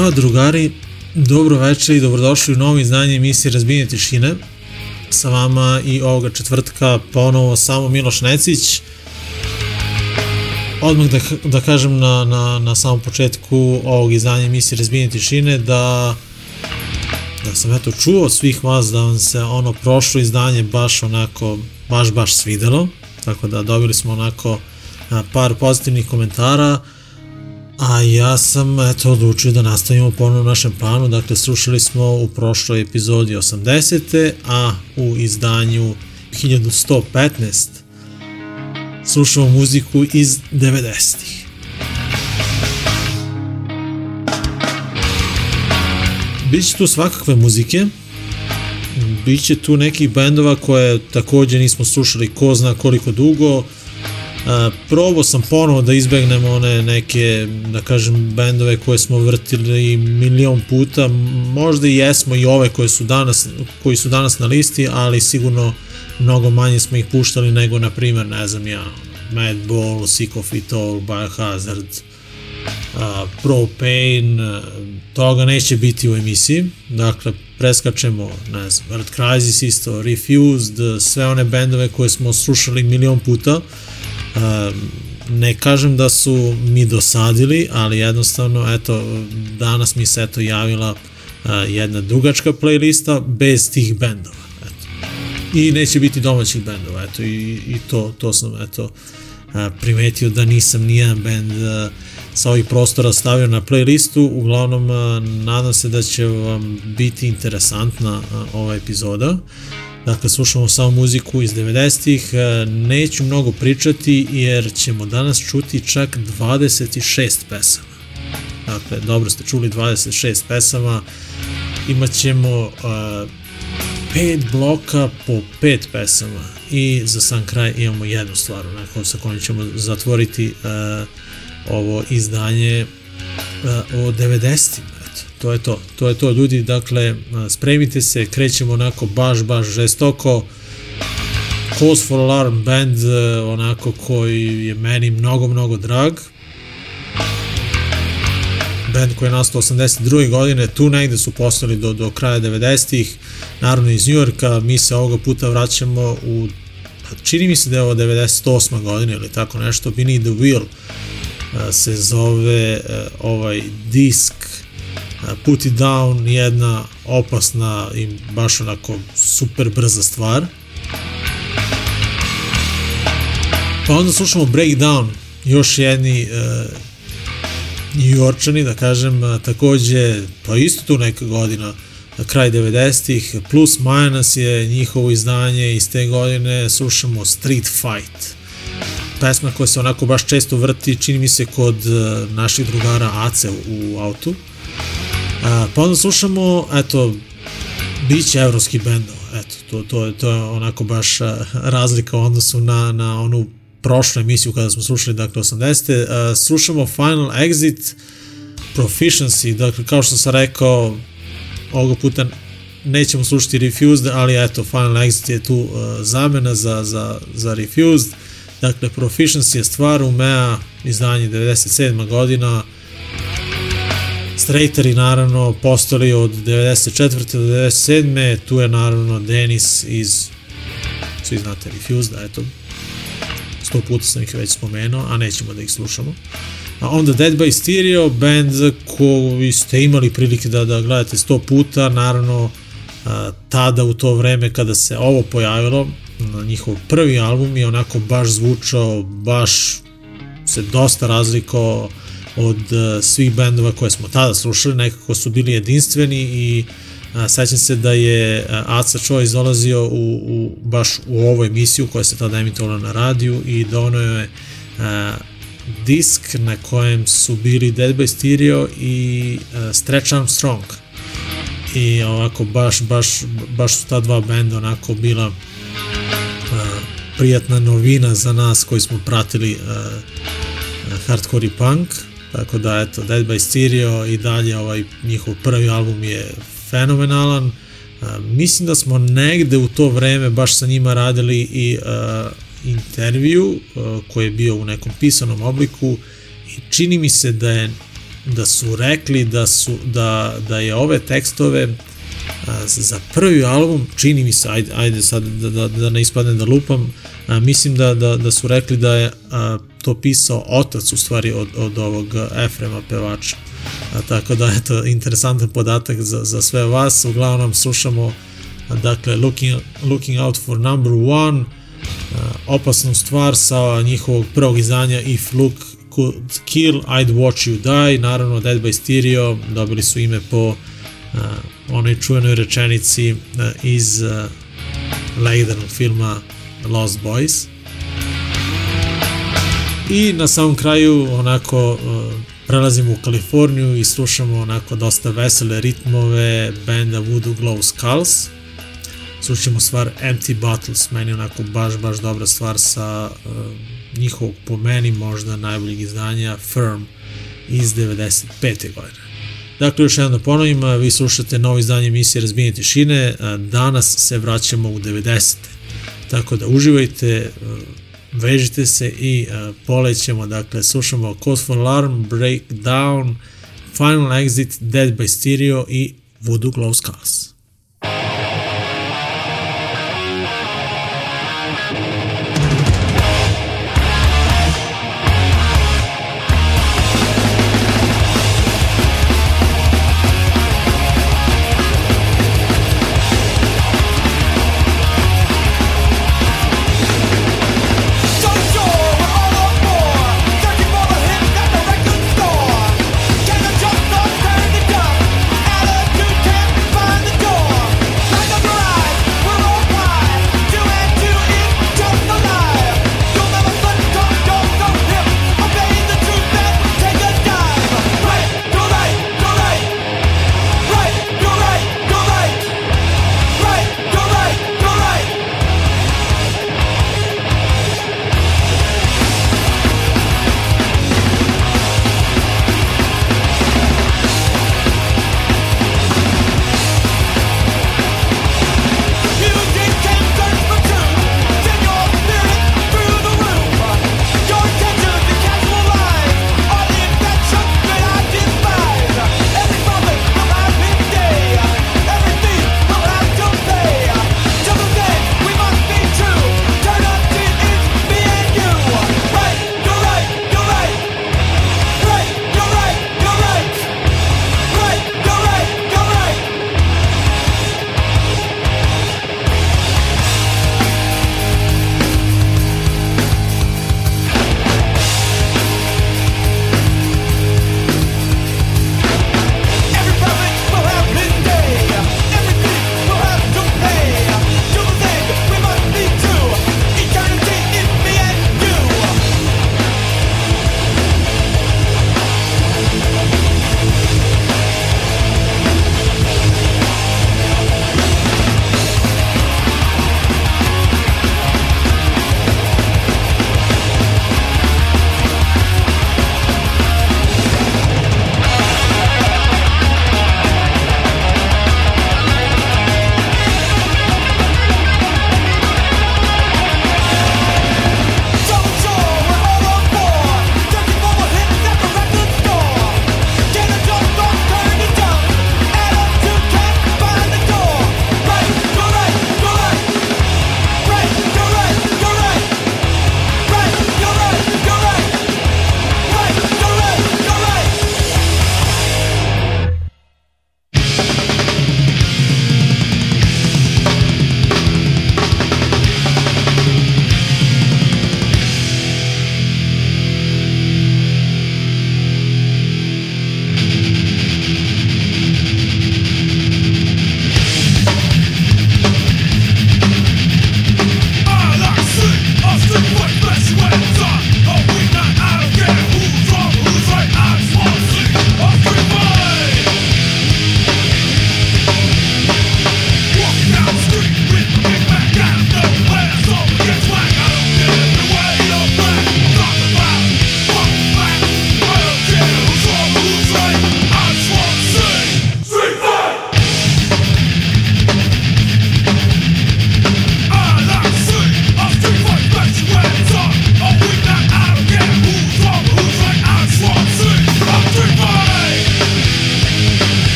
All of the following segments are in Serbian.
Pa drugari, dobro večer i dobrodošli u novo izdanje emisije Razbijenje tišine. Sa vama i ovoga četvrtka ponovo samo Miloš Necić. Odmah da, da kažem na, na, na samom početku ovog izdanja emisije Razbijenje tišine da da sam eto čuo svih vas da vam se ono prošlo izdanje baš onako, baš baš svidelo. Tako da dobili smo onako par pozitivnih komentara. A ja sam eto odlučio da nastavimo ponovno na našem planu, dakle slušali smo u prošloj epizodi 80. a u izdanju 1115 slušamo muziku iz 90-ih. Biće tu svakakve muzike, biće tu nekih bendova koje takođe nismo slušali ko zna koliko dugo, Uh, probao sam ponovo da izbegnem one neke, da kažem, bendove koje smo vrtili milion puta, možda i jesmo i ove koje su danas, koji su danas na listi, ali sigurno mnogo manje smo ih puštali nego, na primjer, ne znam ja, Madball, Sick of It All, Biohazard, uh, Propane, uh, toga neće biti u emisiji, dakle, preskačemo, ne znam, Earth Crisis isto, Refused, sve one bendove koje smo slušali milion puta, uh, ne kažem da su mi dosadili, ali jednostavno, eto, danas mi se eto javila jedna dugačka playlista bez tih bendova. Eto. I neće biti domaćih bendova, eto, i, i to, to sam, eto, primetio da nisam nijedan bend sa ovih prostora stavio na playlistu, uglavnom nadam se da će vam biti interesantna ova epizoda. Dakle, slušamo samo muziku iz 90-ih, neću mnogo pričati jer ćemo danas čuti čak 26 pesama. Dakle, dobro ste čuli 26 pesama, imat ćemo uh, pet bloka po pet pesama. I za sam kraj imamo jednu stvar onako, sa kojom ćemo zatvoriti uh, ovo izdanje uh, o 90-im to je to, to je to ljudi, dakle spremite se, krećemo onako baš, baš žestoko, Cause for Alarm band, onako koji je meni mnogo, mnogo drag, band koji je nastao 82. godine, tu negde su postali do, do kraja 90-ih, naravno iz Njujorka, mi se ovoga puta vraćamo u, pa čini mi se da je ovo 98. godina ili tako nešto, Beneath the Wheel se zove ovaj disk Put It Down jedna opasna i baš onako super brza stvar. Pa onda slušamo Breakdown, još jedni uh, New Yorkčani, da kažem, takođe, pa isto tu neka godina, na kraj 90-ih, plus minus je njihovo izdanje iz te godine, slušamo Street Fight. Pesma koja se onako baš često vrti, čini mi se kod uh, naših drugara Ace u autu. A, pa onda slušamo, eto, biće evropski bendova, eto, to, to, je, to je onako baš razlika u odnosu na, na onu prošlu emisiju kada smo slušali, dakle, 80. A, slušamo Final Exit, Proficiency, dakle, kao što sam rekao, ovoga puta nećemo slušati Refused, ali eto, Final Exit je tu uh, zamena za, za, za Refused. Dakle, Proficiency je stvar Umea, izdanje 97. godina, Straighteri naravno postali od 94. do 97. Tu je naravno Denis iz, svi znate, Refused, eto, sto puta sam ih već spomenuo, a nećemo da ih slušamo. A onda Dead by Stereo, band koji ste imali prilike da, da gledate sto puta, naravno a, tada u to vreme kada se ovo pojavilo, na njihov prvi album je onako baš zvučao, baš se dosta razlikovao od uh, svih bendova koje smo tada slušali, nekako su bili jedinstveni i a, sećam se da je Aca Choice dolazio u, u, baš u ovu emisiju koja se tada emitovala na radiju i donio je a, disk na kojem su bili Dead by Stereo i a, Stretch Armstrong. I ovako baš, baš, baš su ta dva benda onako bila a, prijatna novina za nas koji smo pratili a, hardcore i punk tako da eto Dead by Stereo i dalje ovaj njihov prvi album je fenomenalan. A, mislim da smo negde u to vreme baš sa njima radili i a, intervju a, koji je bio u nekom pisanom obliku i čini mi se da je da su rekli da su da, da je ove tekstove a, za prvi album čini mi se ajde, ajde sad da, da, da ne ispadne da lupam a, mislim da, da, da su rekli da je a, to pisao otac u stvari od, od ovog Efrema pevača. A, tako da eto interesantan podatak za, za sve vas. Uglavnom slušamo a, dakle looking, looking out for number one. A, opasnu stvar sa njihovog prvog izdanja If Look Could Kill, I'd Watch You Die, naravno Dead by Stereo, dobili su ime po uh, onoj čuvenoj rečenici uh, iz uh, legendarnog filma Lost Boys. I na samom kraju onako uh, prelazimo u Kaliforniju i slušamo onako dosta vesele ritmove benda Voodoo Glow Skulls. Slušamo stvar Empty Bottles, meni onako baš, baš dobra stvar sa uh, njihovog po meni možda najboljeg izdanja Firm iz 95. godine. Dakle, još jedno da ponovim, vi slušate novo izdanje emisije Razbijenje tišine, danas se vraćamo u 90. Tako da uživajte, vežite se i polećemo, dakle, slušamo Cause for Alarm, Breakdown, Final Exit, Dead by Stereo i Voodoo Glow Skulls.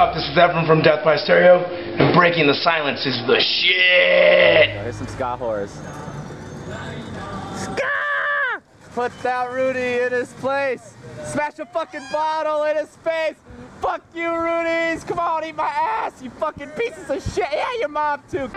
Up? This is Evan from Death by Stereo, and Breaking the Silence is the shit! Here's some ska horrors. Ska! Put that Rudy in his place. Smash a fucking bottle in his face. Fuck you, Rudy's. Come on, eat my ass, you fucking pieces of shit. Yeah, your mom too.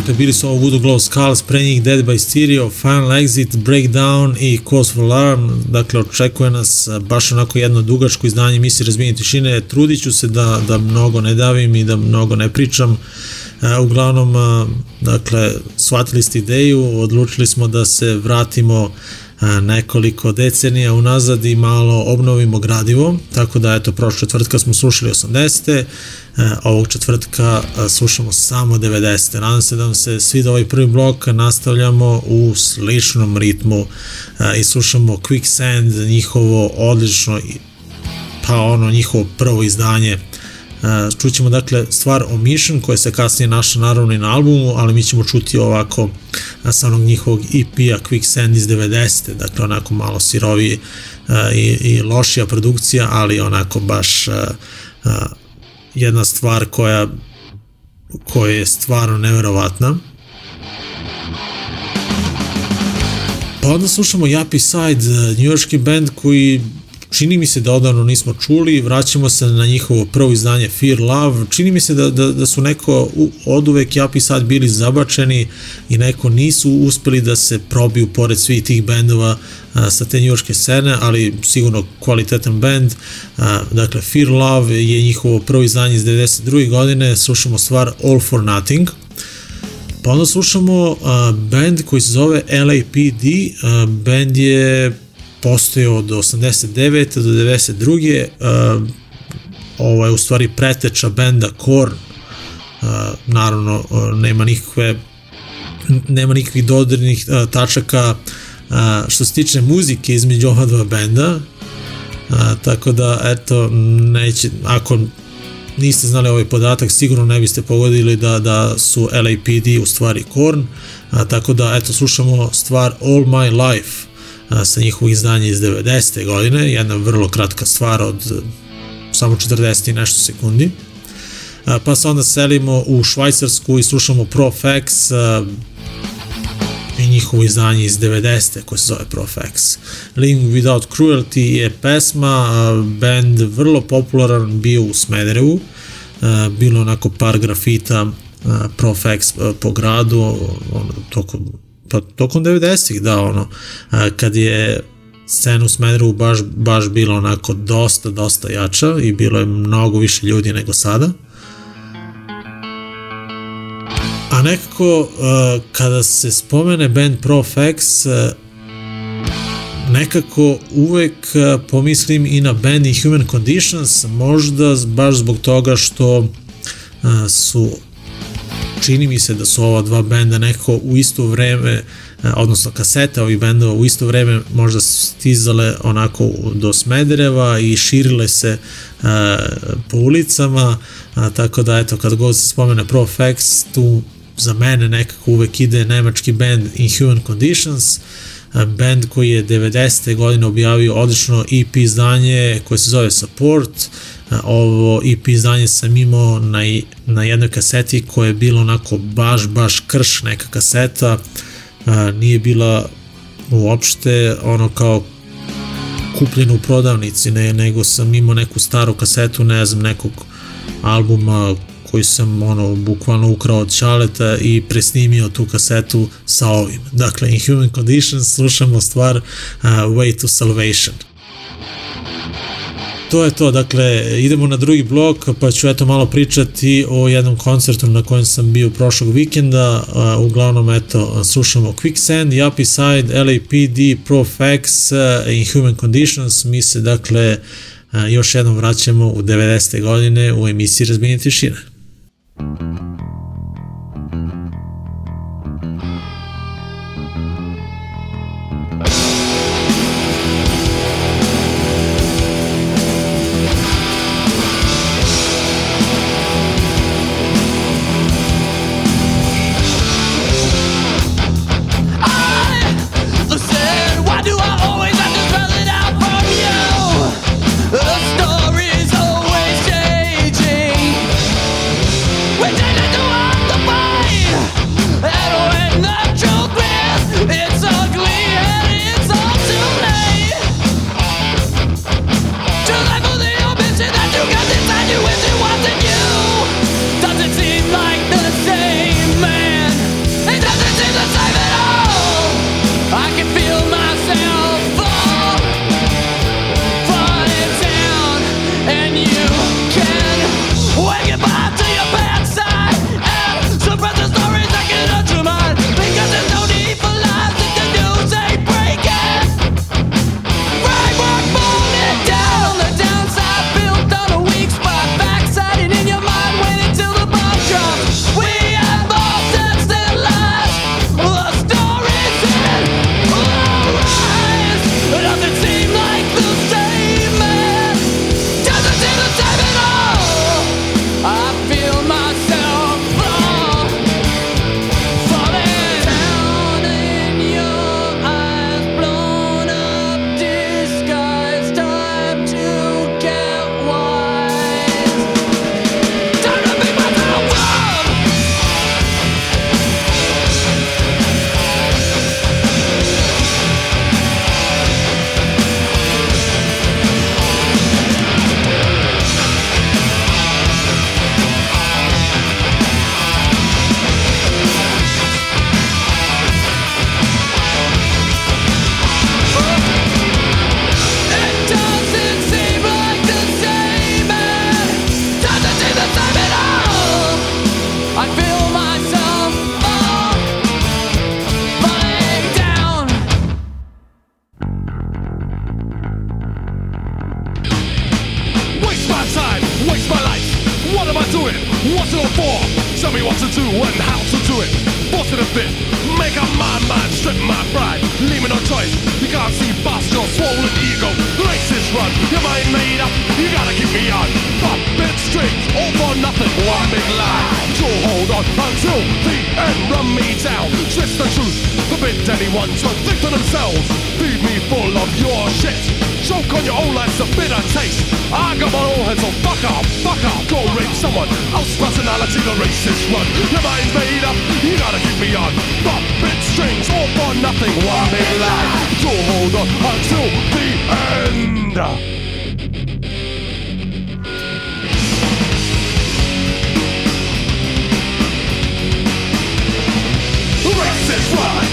Dakle, bili su ovo Voodoo Glow Skulls, pre njih Dead by Stereo, Final Exit, Breakdown i Cause for Alarm. Dakle, očekuje nas baš onako jedno dugačko izdanje misije Razbijenje tišine. Trudit ću se da, da mnogo ne davim i da mnogo ne pričam. E, uglavnom, a, dakle, shvatili ste ideju, odlučili smo da se vratimo nekoliko decenija unazad i malo obnovimo gradivo, tako da eto prošle četvrtka smo slušali 80. E, ovog četvrtka a, slušamo samo 90. Nadam se da vam se svida ovaj prvi blok, nastavljamo u sličnom ritmu a, i slušamo Quicksand, njihovo odlično pa ono njihovo prvo izdanje čućemo dakle stvar Omission koja se kasnije našla naravno i na albumu, ali mi ćemo čuti ovako sa onog njihovog EP-a Quicksand iz 90. Dakle onako malo sirovije i, i lošija produkcija, ali onako baš jedna stvar koja koja je stvarno neverovatna. Pa onda slušamo Yappy Side, njujorski band koji čini mi se da odavno nismo čuli, vraćamo se na njihovo prvo izdanje Fear Love, čini mi se da, da, da su neko u, od uvek Yappy Side bili zabačeni i neko nisu uspeli da se probiju pored svih tih bendova a, sa te njujorske scene, ali sigurno kvalitetan band. A, dakle, Fear Love je njihovo prvo izdanje iz 92. godine, slušamo stvar All for Nothing. Pa onda slušamo uh, band koji se zove LAPD, uh, band je postojao od 89. do 92. Uh, ovo je u stvari preteča benda Korn, uh, naravno uh, nema nikakve nema nikakvih dodirnih uh, tačaka uh, što se tiče muzike između ova dva benda, uh, tako da eto neće, ako niste znali ovaj podatak, sigurno ne biste pogodili da, da su LAPD u stvari Korn, a, tako da eto slušamo stvar All My Life sa njihovog izdanja iz 90. godine, jedna vrlo kratka stvar od e, samo 40 i nešto sekundi. A, pa se onda selimo u Švajcarsku i slušamo Profex, a, i njihovo izdanje iz 90. koje se zove Profex. Living Without Cruelty je pesma, band vrlo popularan bio u Smederevu, bilo onako par grafita Profex po gradu, ono, tokom, pa tokom 90-ih, da, ono, a, kad je scena u Smederevu baš, baš bilo onako dosta, dosta jača i bilo je mnogo više ljudi nego sada. A nekako, uh, kada se spomene band Profex, nekako uvek pomislim i na band Inhuman Conditions, možda baš zbog toga što su čini mi se da su ova dva benda nekako u isto vreme odnosno kasete ovih bendova u isto vreme možda stizale onako do Smedereva i širile se uh, po ulicama, a, tako da eto kad god se spomene Profex tu za mene nekako uvek ide nemački band Inhuman Conditions, band koji je 90. godine objavio odlično EP izdanje koje se zove Support. Ovo EP izdanje sam imao na, na jednoj kaseti koja je bilo onako baš, baš krš neka kaseta. Nije bila uopšte ono kao kupljena u prodavnici, ne, nego sam imao neku staru kasetu, ne znam, nekog albuma koji sam ono bukvalno ukrao od Čaleta i presnimio tu kasetu sa ovim. Dakle, in Human Conditions slušamo stvar uh, Way to Salvation. To je to, dakle, idemo na drugi blok, pa ću eto malo pričati o jednom koncertu na kojem sam bio prošlog vikenda, uglavnom eto, slušamo Quicksand, Yuppie Side, LAPD, Profex, uh, Inhuman Conditions, mi se dakle uh, još jednom vraćamo u 90. godine u emisiji Razbijenje tišine. Listen,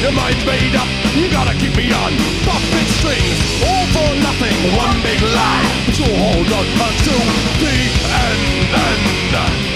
Am mind's made up? You gotta keep me on puppet strings, all for nothing, one big lie. But you'll hold on until the end. end.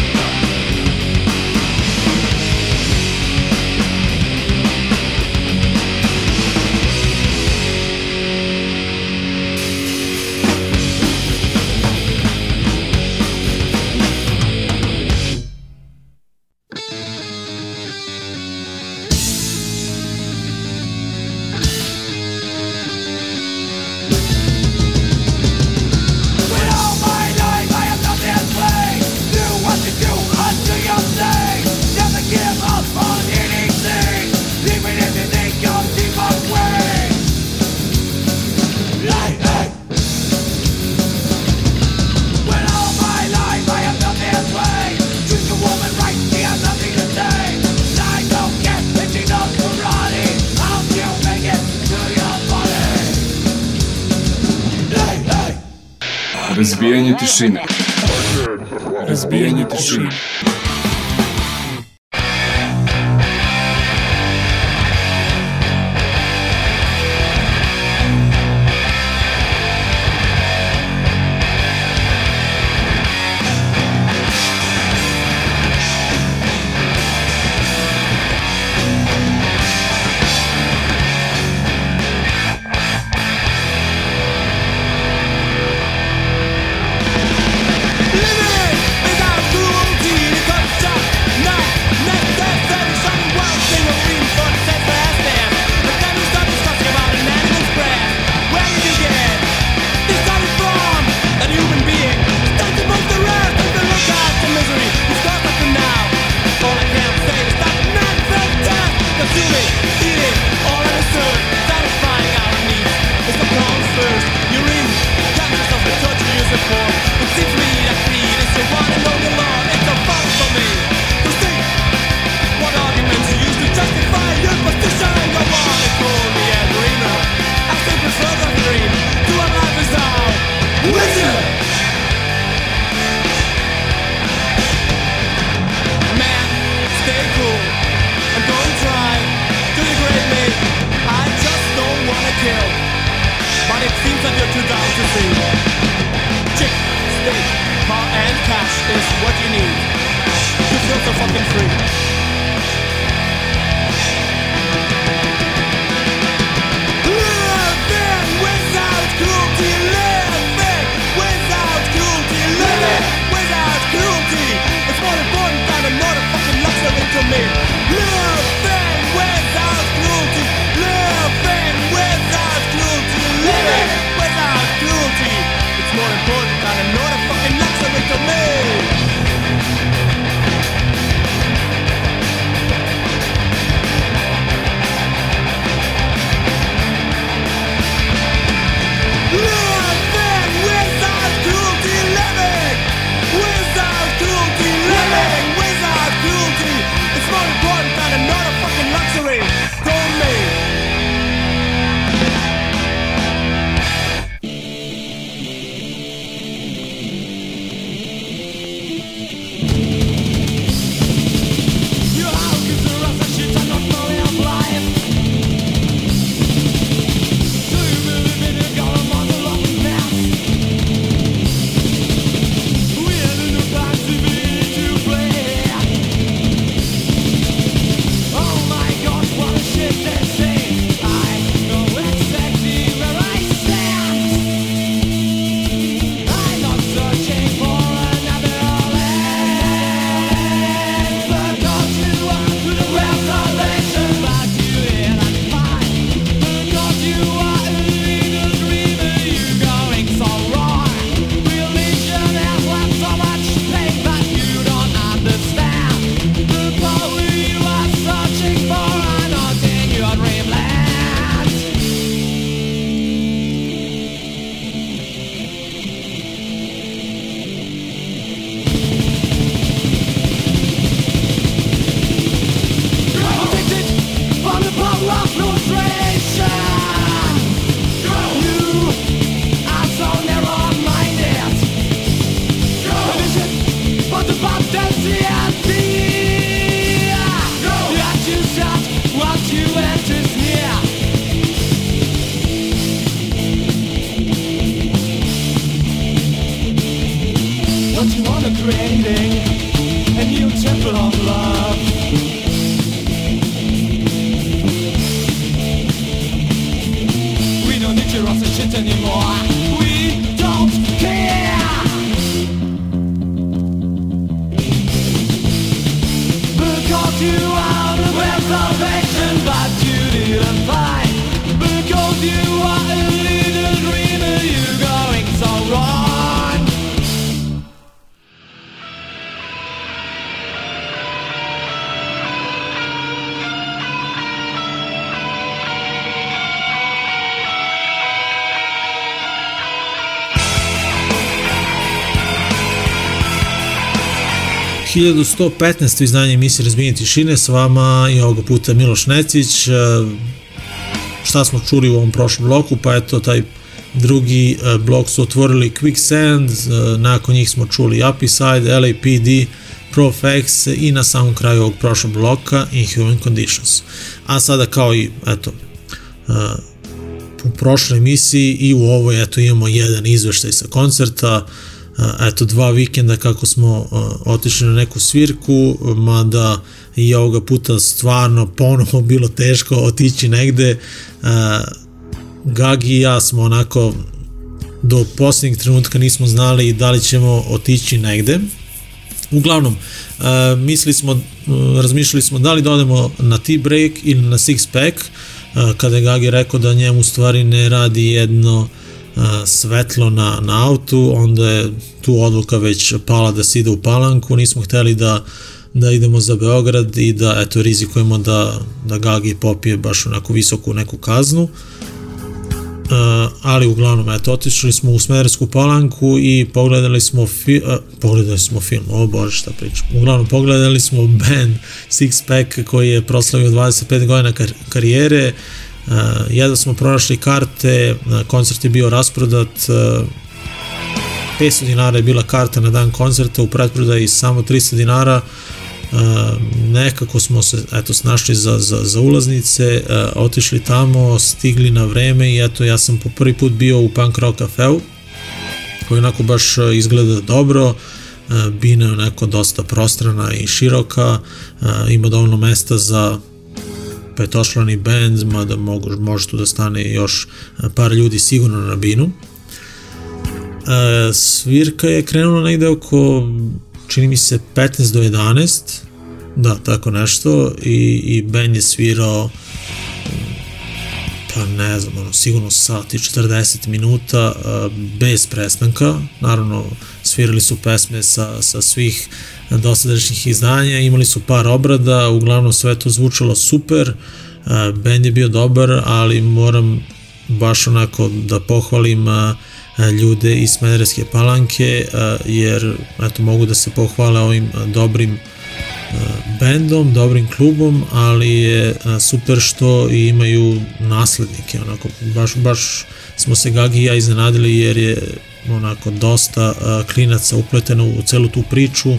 Разбиение тишины. Разбиение тишины. 1115. izdanje emisije Razbijenje tišine, s vama i ovoga puta Miloš Necić. E, Šta smo čuli u ovom prošlom bloku? Pa eto, taj drugi e, blok su otvorili Quicksand, e, nakon njih smo čuli Upside, LAPD, Profex i na samom kraju ovog prošlog bloka Inhuman Conditions. A sada kao i, eto, u prošloj emisiji i u ovoj eto imamo jedan izveštaj sa koncerta a, eto dva vikenda kako smo otišli na neku svirku mada i ovoga puta stvarno ponovo bilo teško otići negde. Gagi i ja smo onako do posljednjeg trenutka nismo znali da li ćemo otići negde. Uglavnom, mislili smo, razmišljali smo da li da na T-break ili na six pack, kada je Gagi rekao da njemu stvari ne radi jedno svetlo na, na autu, onda je tu odluka već pala da se ide u palanku, nismo hteli da da idemo za Beograd i da eto rizikujemo da, da Gagi popije baš onako visoku neku kaznu. Uh, ali uglavnom eto otišli smo u Smedersku palanku i pogledali smo fi, uh, pogledali smo film, o bože šta pričam. Uglavnom pogledali smo band Six Pack koji je proslavio 25 godina kar karijere. Uh, jedva smo pronašli karte, koncert je bio rasprodat, uh, 500 dinara je bila karta na dan koncerta, u pretprodaji samo 300 dinara, Uh, nekako smo se eto snašli za, za, za ulaznice, otišli tamo, stigli na vreme i eto ja sam po prvi put bio u Punk Rock kafeu koji onako baš izgleda dobro, bina je onako dosta prostrana i široka, ima dovoljno mesta za petošlani band, mada mogu, može tu da stane još par ljudi sigurno na binu. Uh, svirka je krenula negde oko čini mi se 15 do 11, da, tako nešto, i, i Ben je svirao pa ne znam, ono, sigurno sat i 40 minuta uh, bez prestanka, naravno svirali su pesme sa, sa svih dosadašnjih izdanja, imali su par obrada, uglavnom sve to zvučalo super, uh, band je bio dobar, ali moram baš onako da pohvalim uh, ljude iz Smederevske palanke jer eto mogu da se pohvale ovim dobrim bendom, dobrim klubom, ali je super što imaju naslednike, onako baš, baš smo se Gagi i ja iznenadili jer je onako dosta klinaca upleteno u celu tu priču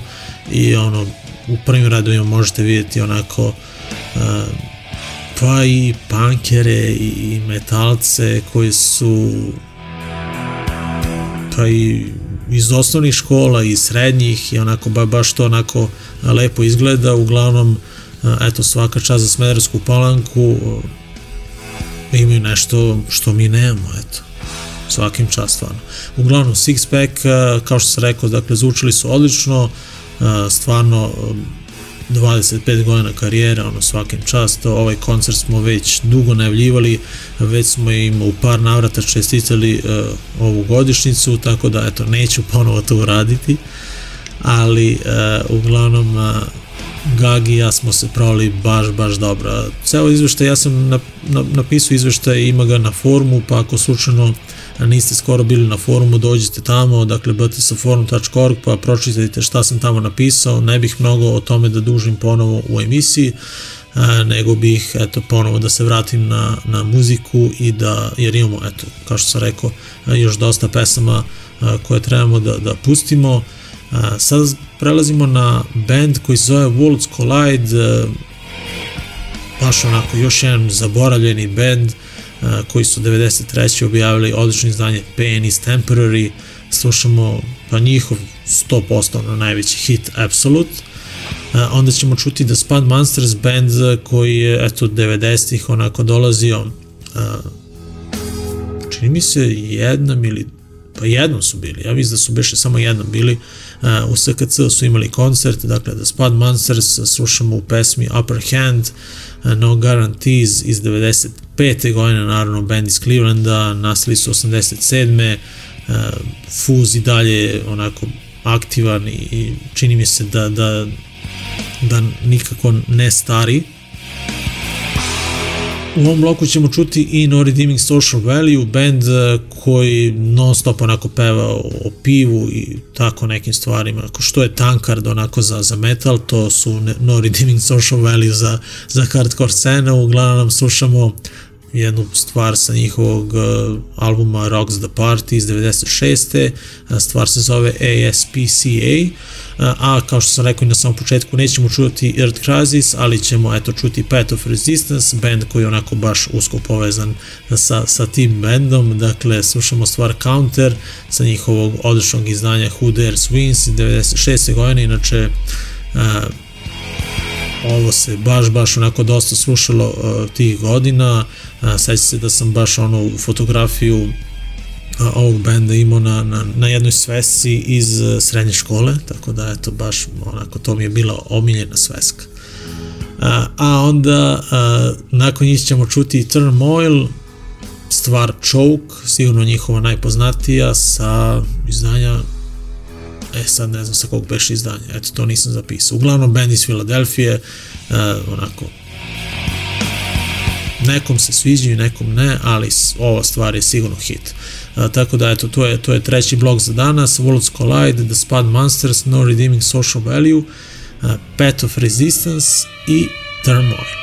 i ono u prvim radovima možete vidjeti onako pa i pankere i metalce koji su pa i iz osnovnih škola i srednjih i onako ba, baš to onako lepo izgleda. Uglavnom eto svaka čast za Smedersku palanku imaju nešto što mi nemamo eto svakim čast stvarno uglavnom Six Pack kao što sam rekao dakle zvučili su odlično stvarno 25 godina karijere, ono svakim čast, ovaj koncert smo već dugo najavljivali, već smo im u par navrata čestitali uh, ovu godišnicu, tako da eto neću ponovo to uraditi, ali uh, uglavnom uh, Gagi i ja smo se provali baš, baš dobro. Ceo izveštaj, ja sam na, na, napisao izveštaj, ima ga na forumu, pa ako slučajno niste skoro bili na forumu, dođite tamo, dakle btsforum.org pa pročitajte šta sam tamo napisao, ne bih mnogo o tome da dužim ponovo u emisiji, a, nego bih eto ponovo da se vratim na, na muziku i da, jer imamo eto, kao što sam rekao, još dosta pesama a, koje trebamo da, da pustimo. A, sad prelazimo na band koji se zove Worlds Collide, baš onako još jedan zaboravljeni band, koji su 93. objavili odlično izdanje Pain is Temporary, slušamo pa njihov 100% na najveći hit Absolute onda ćemo čuti The Spud Monsters band koji je eto 90-ih onako dolazio čini mi se jednom ili pa jednom su bili, ja mislim da su beše samo jednom bili u SKC su imali koncert, dakle The Spud Monsters slušamo u pesmi Upper Hand No Guarantees iz 95. godine, naravno band iz Clevelanda, nastali su 87. Uh, Fuz i dalje onako aktivan i čini mi se da, da, da nikako ne stari, U ovom bloku ćemo čuti i No Redeeming Social Value, band eh, koji non stop onako peva o pivu i tako nekim stvarima. Ako što je tankard onako za, za metal, to su No Redeeming Social Value za, za hardcore scenu. Uglavnom slušamo jednu stvar sa njihovog uh, albuma Rocks the Party iz 96. Uh, stvar se zove ASPCA, a kao što sam rekao i na samom početku nećemo čuti Earth Crisis, ali ćemo eto čuti Path of Resistance, band koji je onako baš usko povezan sa, sa tim bandom, dakle slušamo stvar Counter sa njihovog odličnog izdanja Who Dares Wins iz 96. godine, inače uh, ovo se baš, baš onako dosta slušalo uh, tih godina. Seća se da sam baš ono fotografiju ovog benda imao na, na, na jednoj svesci iz uh, srednje škole, tako da eto baš onako to mi je bila omiljena sveska. Uh, a onda uh, nakon njih ćemo čuti Turmoil, stvar Choke, sigurno njihova najpoznatija sa izdanja E sad ne znam sa kog beše izdanja, eto to nisam zapisao. Uglavnom band iz Filadelfije, onako nekom se sviđaju, nekom ne, ali ova stvar je sigurno hit. Uh, tako da eto, to je, to je treći blok za danas, Worlds Collide, The Spud Monsters, No Redeeming Social Value, uh, Path of Resistance i Turmoil.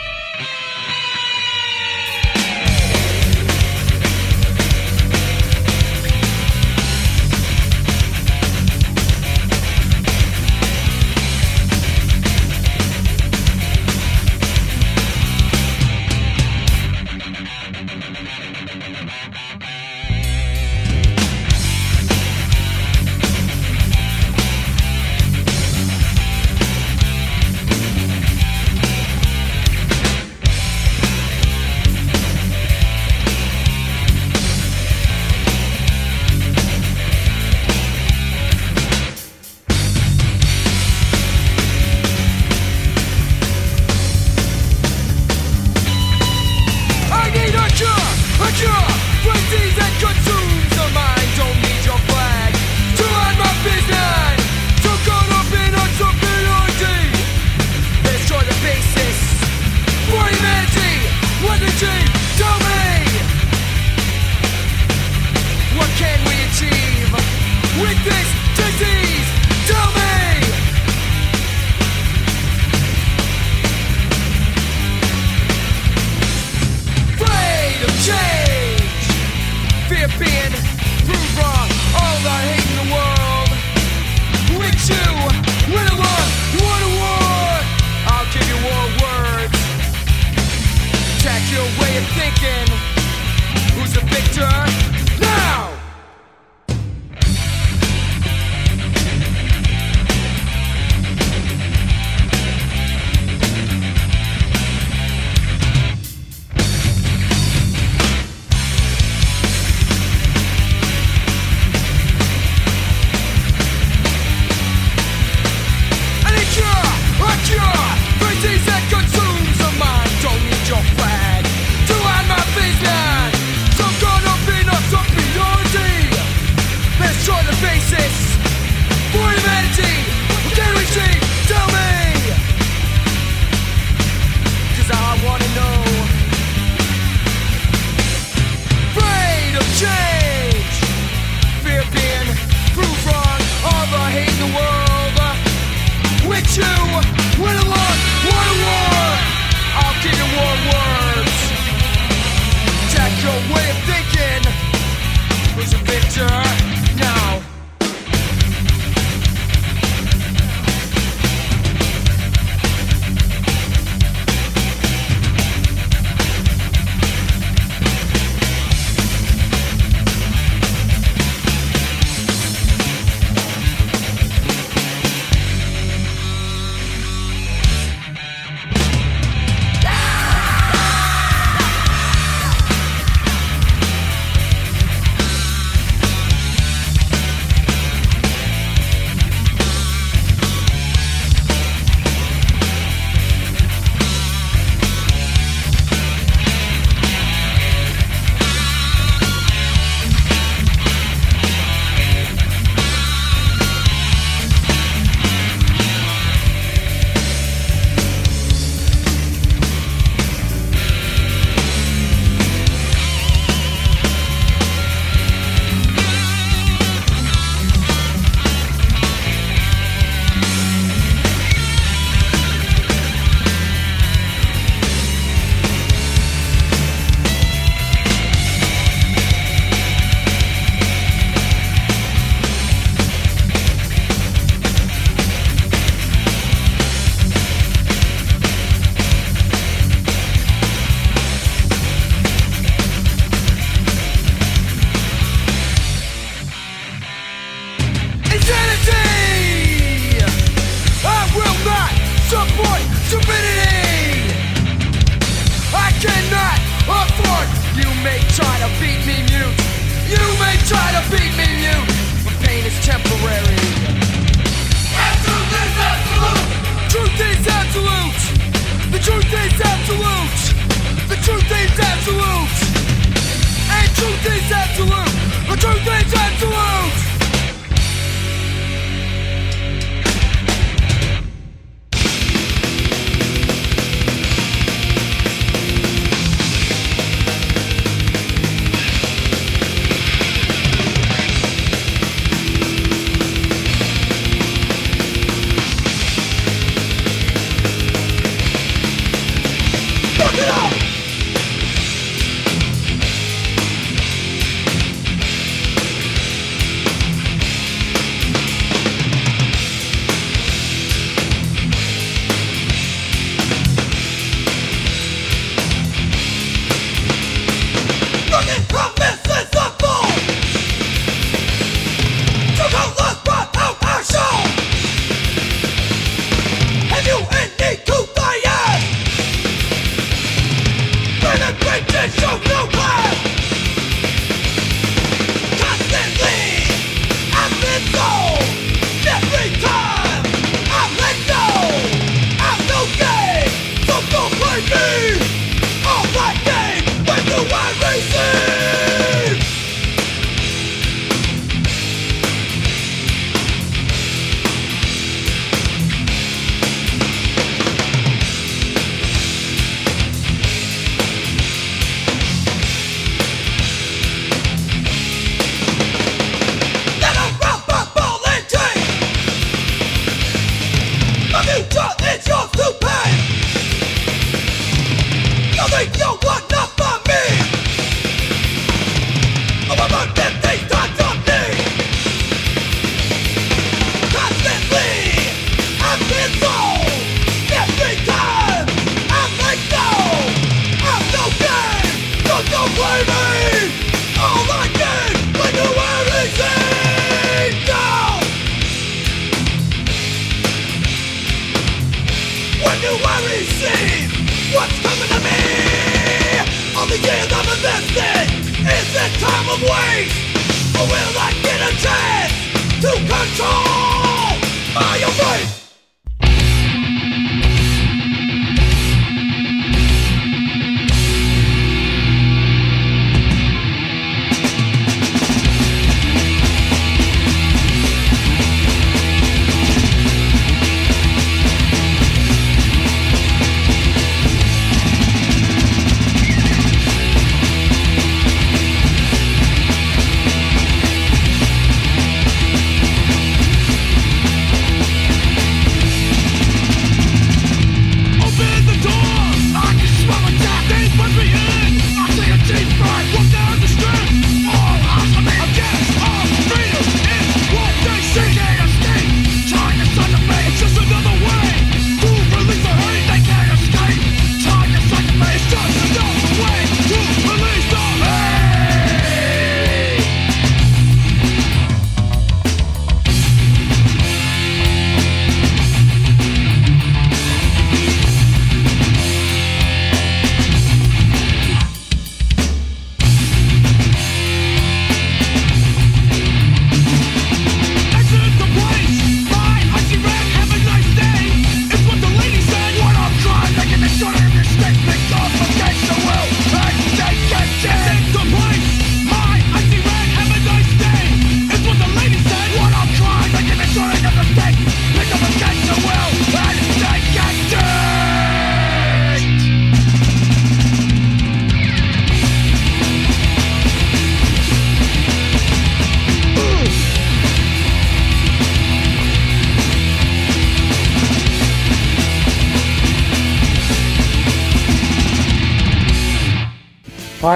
This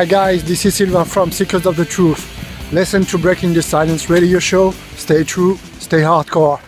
Hi guys, this is Silva from Seekers of the Truth. Listen to Breaking the Silence radio show. Stay true, stay hardcore.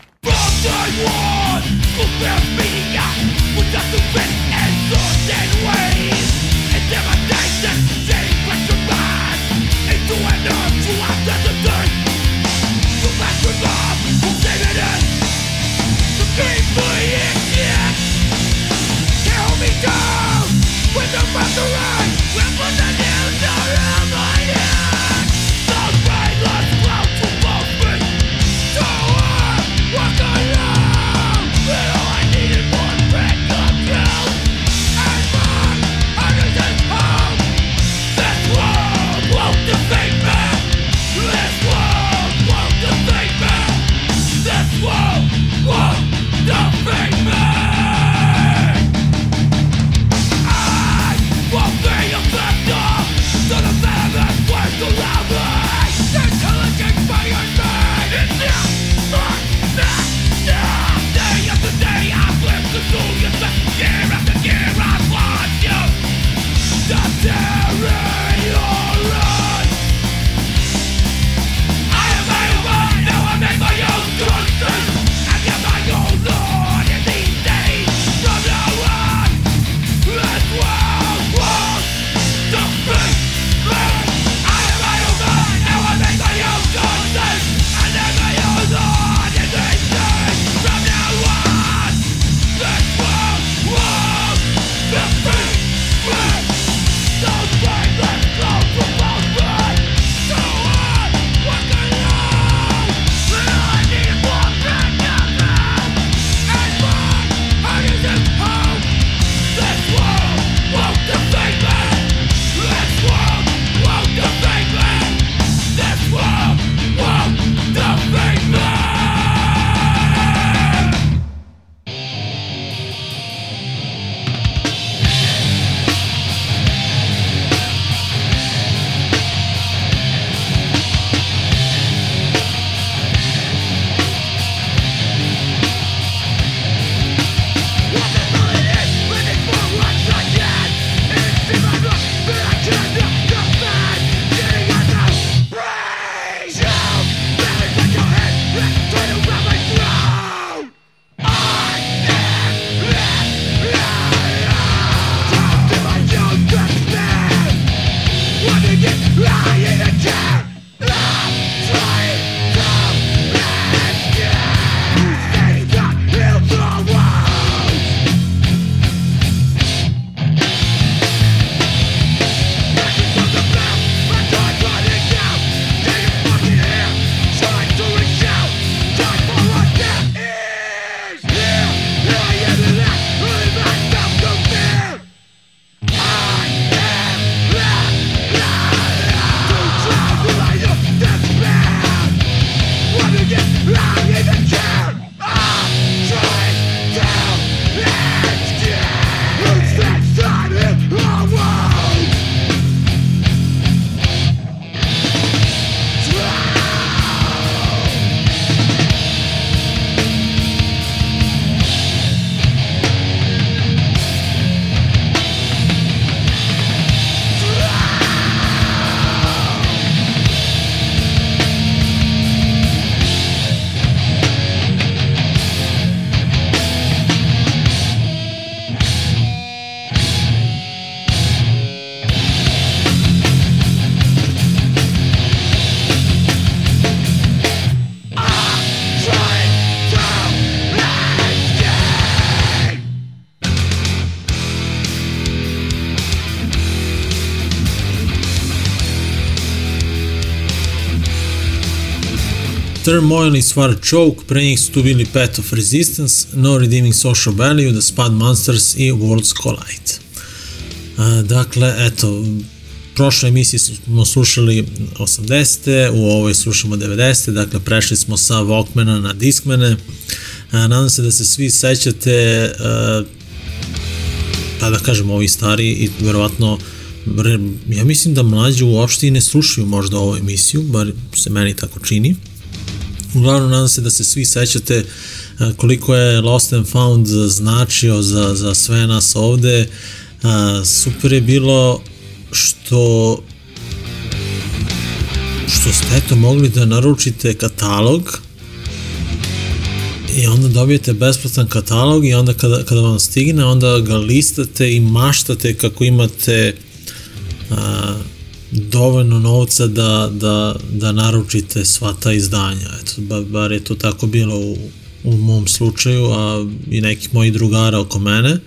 Turmoil i stvar Choke, pre njih su tu bili Path of Resistance, No Redeeming Social Value, The Spud Monsters i Worlds Collide. A, dakle, eto, prošle emisije smo slušali 80. u ovoj slušamo 90. Dakle, prešli smo sa Walkmana na Discmane. A, nadam se da se svi sećate a, pa da kažem ovi stari i verovatno ja mislim da mlađi uopšte i ne slušaju možda ovu emisiju, bar se meni tako čini. Uglavnom, nadam se da se svi sećate koliko je Lost and Found značio za, za sve nas ovde. Super je bilo što što ste eto mogli da naručite katalog i onda dobijete besplatan katalog i onda kada, kada vam stigne onda ga listate i maštate kako imate a, dovoljno novca da, da, da naručite sva ta izdanja. Eto, ba, bar je to tako bilo u, u mom slučaju, a i nekih mojih drugara oko mene.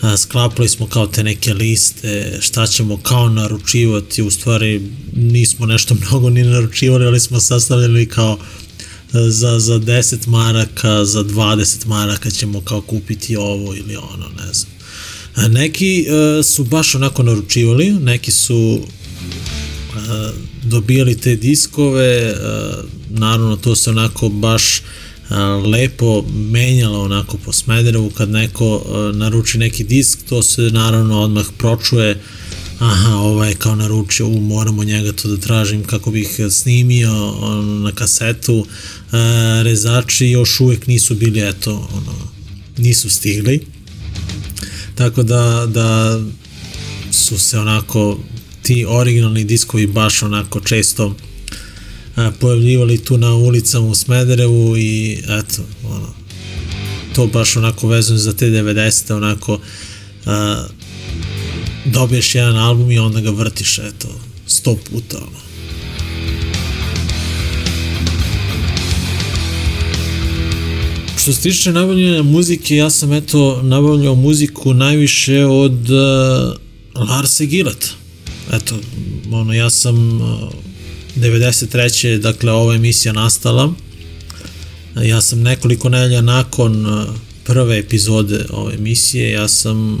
A, sklapali smo kao te neke liste, šta ćemo kao naručivati, u stvari nismo nešto mnogo ni naručivali, ali smo sastavljali kao za, za 10 maraka, za 20 maraka ćemo kao kupiti ovo ili ono, ne znam. A neki uh, su baš onako naručivali, neki su dobijali te diskove, naravno to se onako baš lepo menjalo onako po Smederevu. Kad neko naruči neki disk, to se naravno odmah pročuje. Aha, ovaj kao naručio, u, moramo njega to da tražim kako bih snimio na kasetu, rezači još uvek nisu bili, eto, ono, nisu stigli, tako da, da su se onako ti originalni diskovi baš onako često a, pojavljivali tu na ulicama u Smederevu i eto, ono, to baš onako vezano za te 90. onako a, dobiješ jedan album i onda ga vrtiš eto, sto puta ono. Što se tiče nabavljanja muzike, ja sam eto nabavljao muziku najviše od uh, Larsa Gilata. Eto, ono, ja sam uh, 93. dakle ova emisija nastala. Ja sam nekoliko nedelja nakon uh, prve epizode ove emisije, ja sam,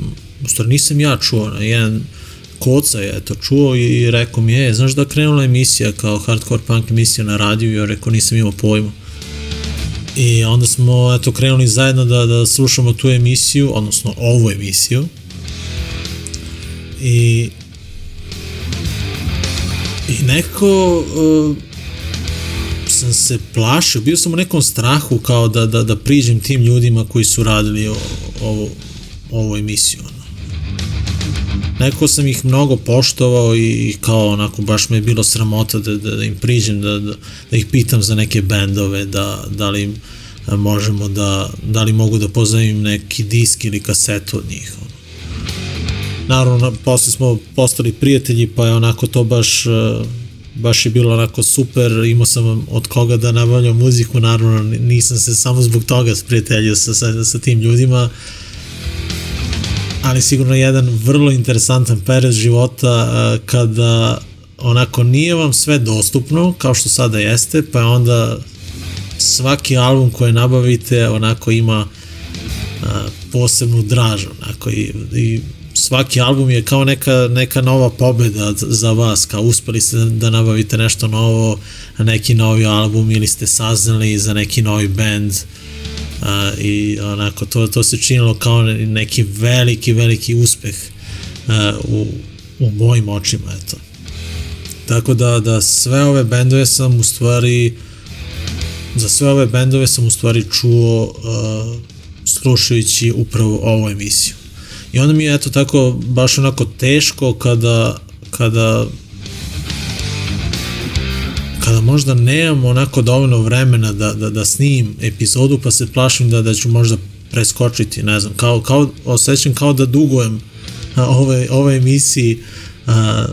u stvari nisam ja čuo, jedan koca je to čuo i rekao mi je, znaš da krenula emisija kao hardcore punk emisija na radiju ja rekao nisam imao pojma. I onda smo eto krenuli zajedno da, da slušamo tu emisiju, odnosno ovu emisiju. I i neko uh, sam se plašio, bio sam u nekom strahu kao da, da, da priđem tim ljudima koji su radili o, ovo, ovu emisiju. Ono. Neko sam ih mnogo poštovao i kao onako baš me je bilo sramota da, da, da im priđem, da, da, da ih pitam za neke bendove, da, da li možemo da, da li mogu da pozovem neki disk ili kasetu od njih. Naravno, posle smo postali prijatelji, pa je onako to baš baš je bilo onako super, imao sam od koga da nabavljam muziku, naravno nisam se samo zbog toga sprijateljio sa, sa, sa tim ljudima, ali sigurno jedan vrlo interesantan period života kada onako nije vam sve dostupno kao što sada jeste, pa onda svaki album koji nabavite onako ima posebnu draž onako i, i svaki album je kao neka, neka nova pobeda za vas, kao uspeli ste da nabavite nešto novo, neki novi album ili ste saznali za neki novi band uh, i onako to, to se činilo kao neki veliki, veliki uspeh uh, u, u mojim očima, eto. Tako da, da sve ove bendove sam u stvari za sve ove bendove sam u stvari čuo uh, slušajući upravo ovu emisiju. I onda mi je eto tako baš onako teško kada kada kada možda nemam onako dovoljno vremena da, da, da snim epizodu pa se plašim da, da ću možda preskočiti, ne znam, kao, kao osjećam kao da dugujem a, ove, ove emisiji a,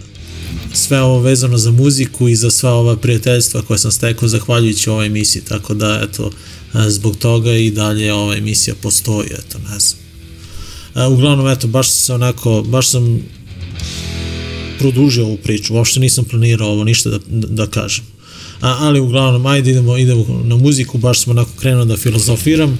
sve ovo vezano za muziku i za sva ova prijateljstva koje sam stekao zahvaljujući ovoj emisiji, tako da eto, a, zbog toga i dalje ova emisija postoji, eto, ne znam. Uglavnom, eto, baš se onako, baš sam produžio ovu priču, uopšte nisam planirao ovo ništa da, da kažem. a, ali uglavnom ajde idemo, idemo na muziku, baš smo onako krenuo da filozofiram.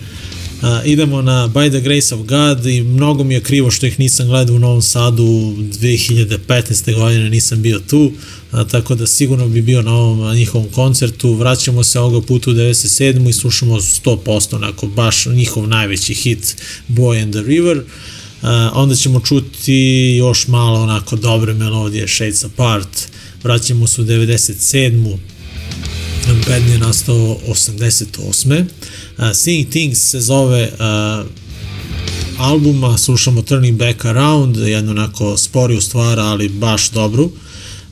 A, idemo na By the Grace of God i mnogo mi je krivo što ih nisam gledao u Novom Sadu 2015. godine, nisam bio tu, a, tako da sigurno bi bio na ovom njihovom koncertu. Vraćamo se ovoga puta u 97. i slušamo 100% onako baš njihov najveći hit Boy and the River. Uh, onda ćemo čuti još malo onako dobre melodije Shades Apart. Vraćamo se u 97. Band je nastao 88. Uh, Seeing Things se zove uh, albuma, slušamo Turning Back Around, jednu onako sporiju stvar, ali baš dobru.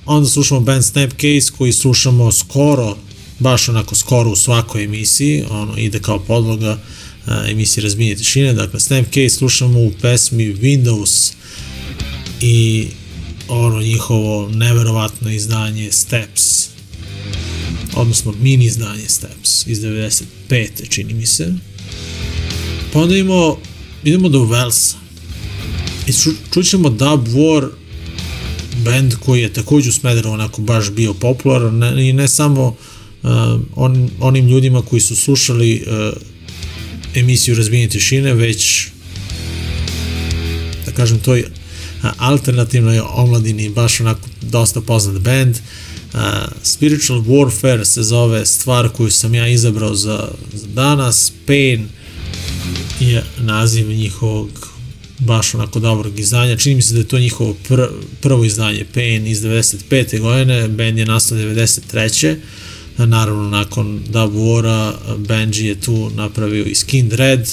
Onda slušamo band Snapcase koji slušamo skoro, baš onako skoro u svakoj emisiji, ono ide kao podloga uh, emisije Razbijenje tišine, dakle Snapcase slušamo u pesmi Windows i ono njihovo neverovatno izdanje Steps odnosno mini izdanje Steps iz 95. čini mi se. Pa onda imamo, idemo do Velsa. I ču, čućemo Dub War, band koji je takođe u Smederevu onako baš bio popularan ne, i ne samo uh, on, onim ljudima koji su slušali uh, emisiju Razbijenje tišine, već da kažem toj alternativnoj omladini baš onako dosta poznat band. Uh, Spiritual Warfare se zove stvar koju sam ja izabrao za, za danas. Pain je naziv njihovog baš onako dobrog izdanja. Čini mi se da je to njihovo pr prvo izdanje Pain iz 95. godine. Band je nastao 93. Naravno, nakon Dub War-a Benji je tu napravio i Skin Red.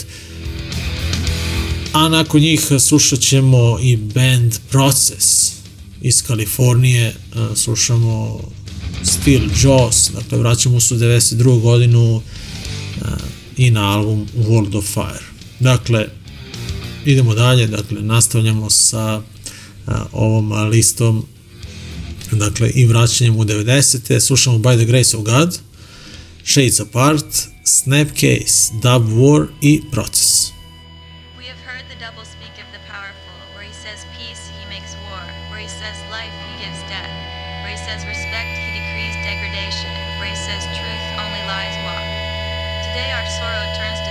A nakon njih slušat ćemo i band Process iz Kalifornije. Slušamo Steel Jaws, dakle vraćamo se u 92. godinu i na album World of Fire. Dakle, idemo dalje, dakle, nastavljamo sa ovom listom dakle, i vraćanjem u 90. Slušamo By the Grace of God, Shades Apart, Snapcase, Dub War i Process. Respect, he decrees degradation, says truth, only lies walk. Today our sorrow turns to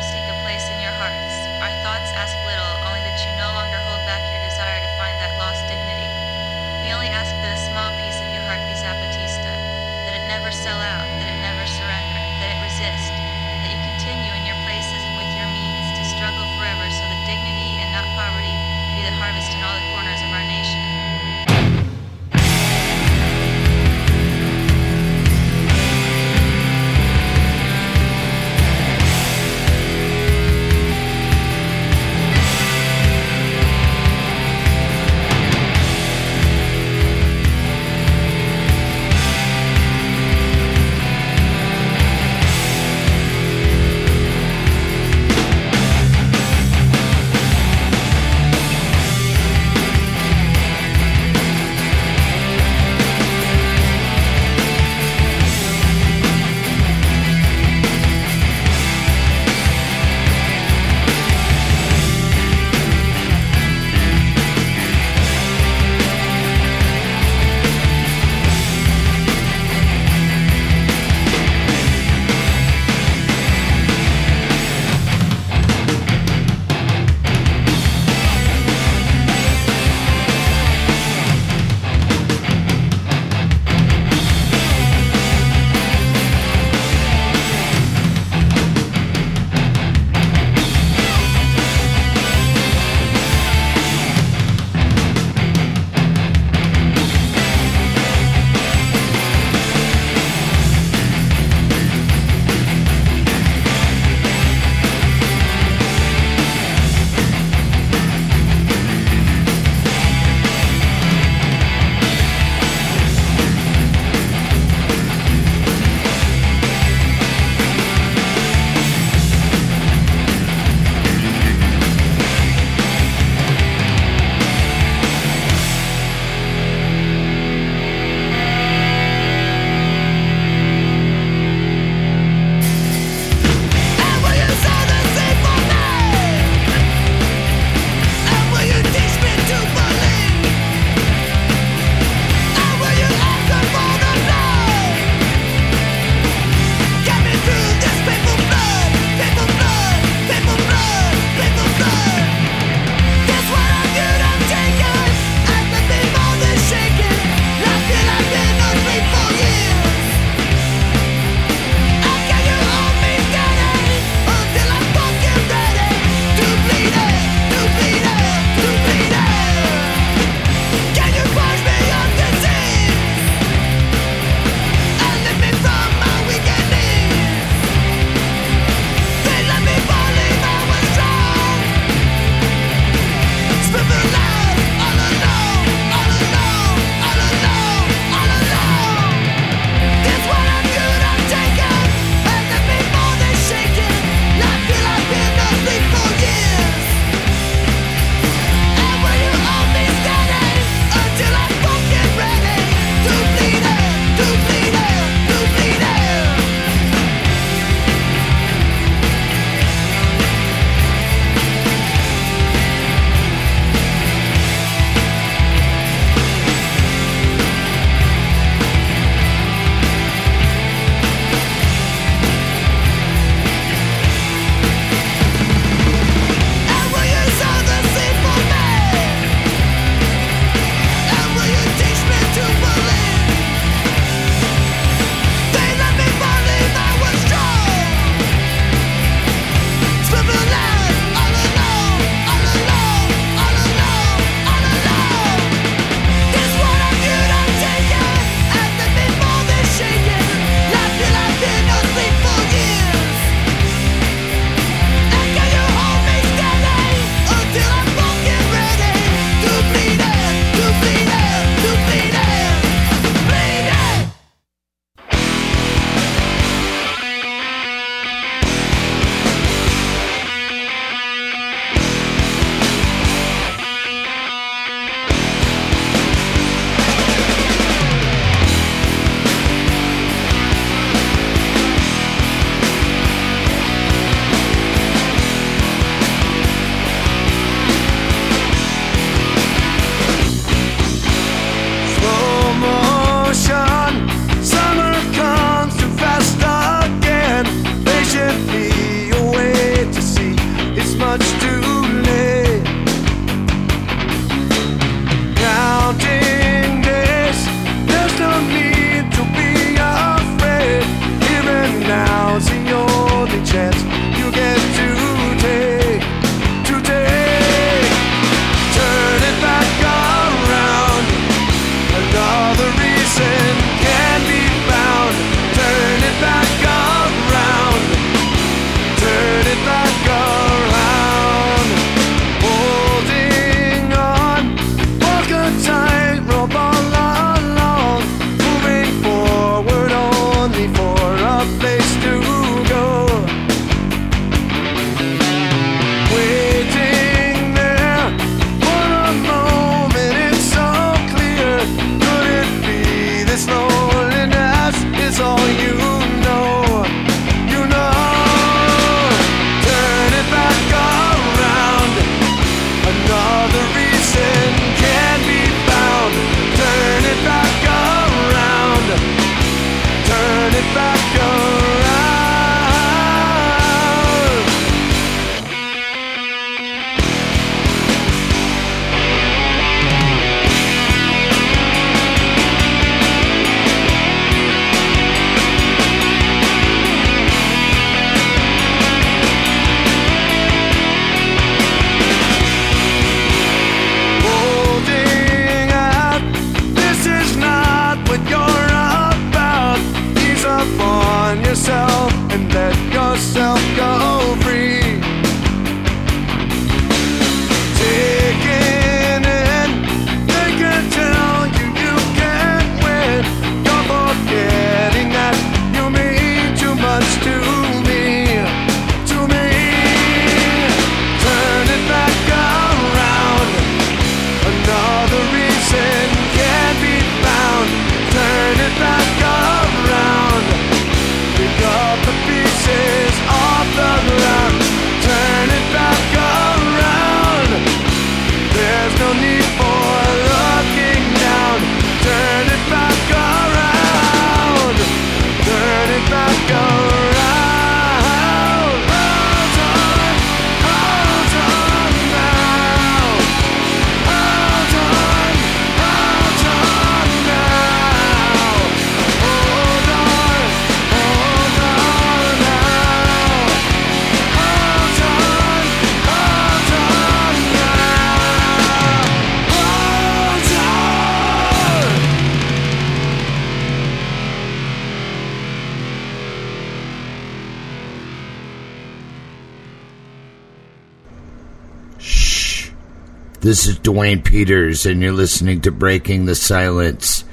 This is Dwayne Peters, and you're listening to Breaking the Silence.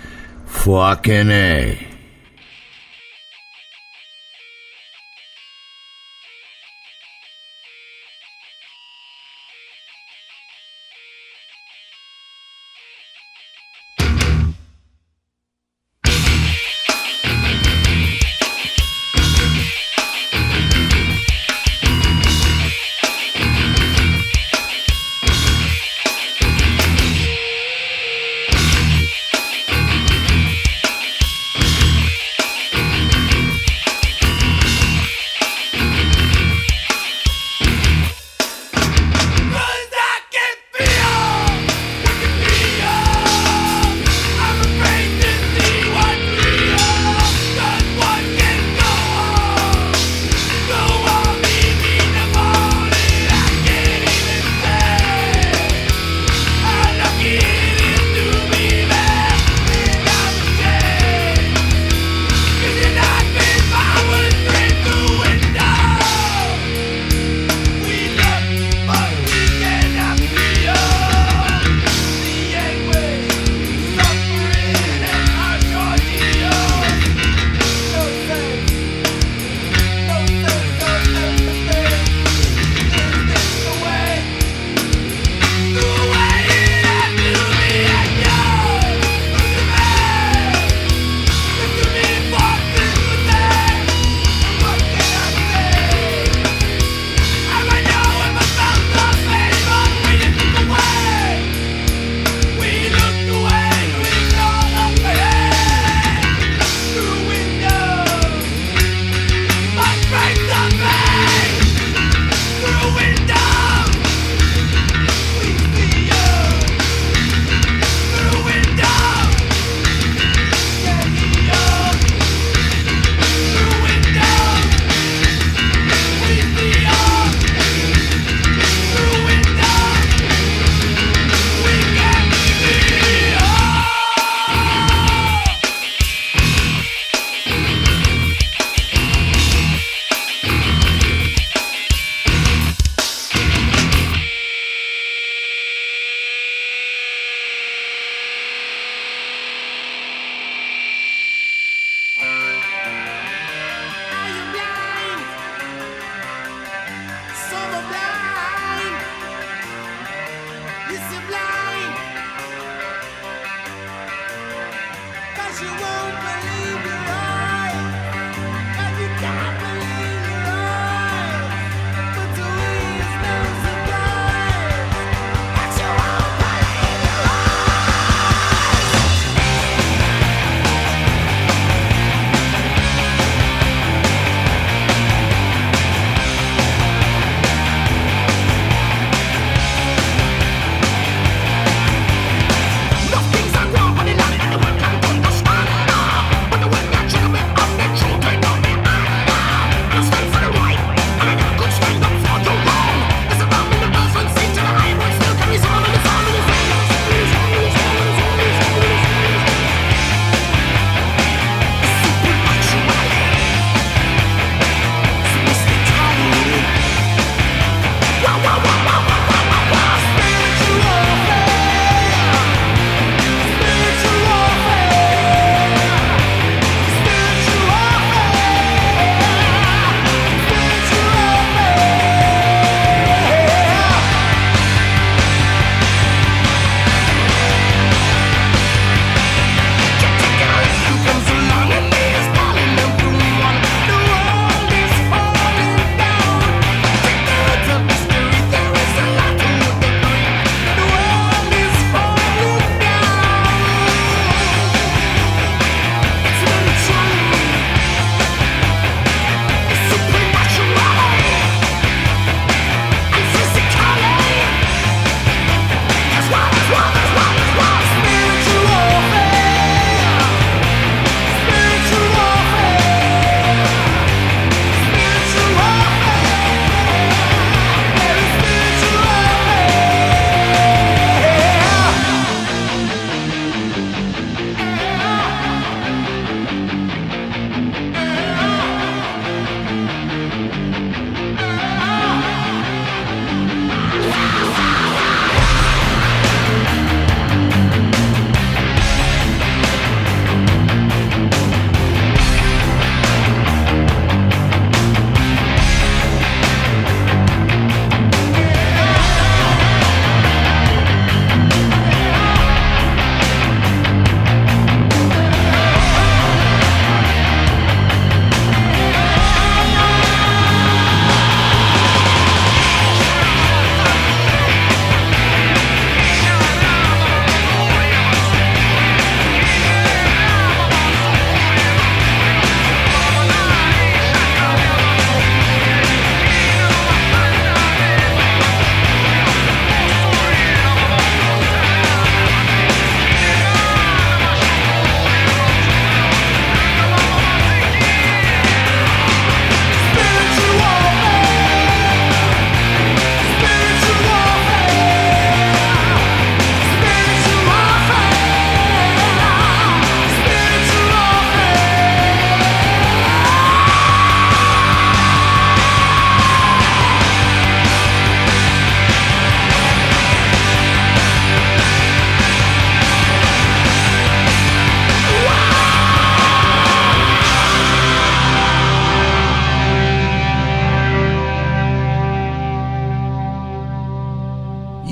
Fucking A.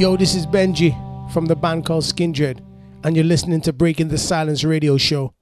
Yo, this is Benji from the band called Skindred, and you're listening to Breaking the Silence radio show.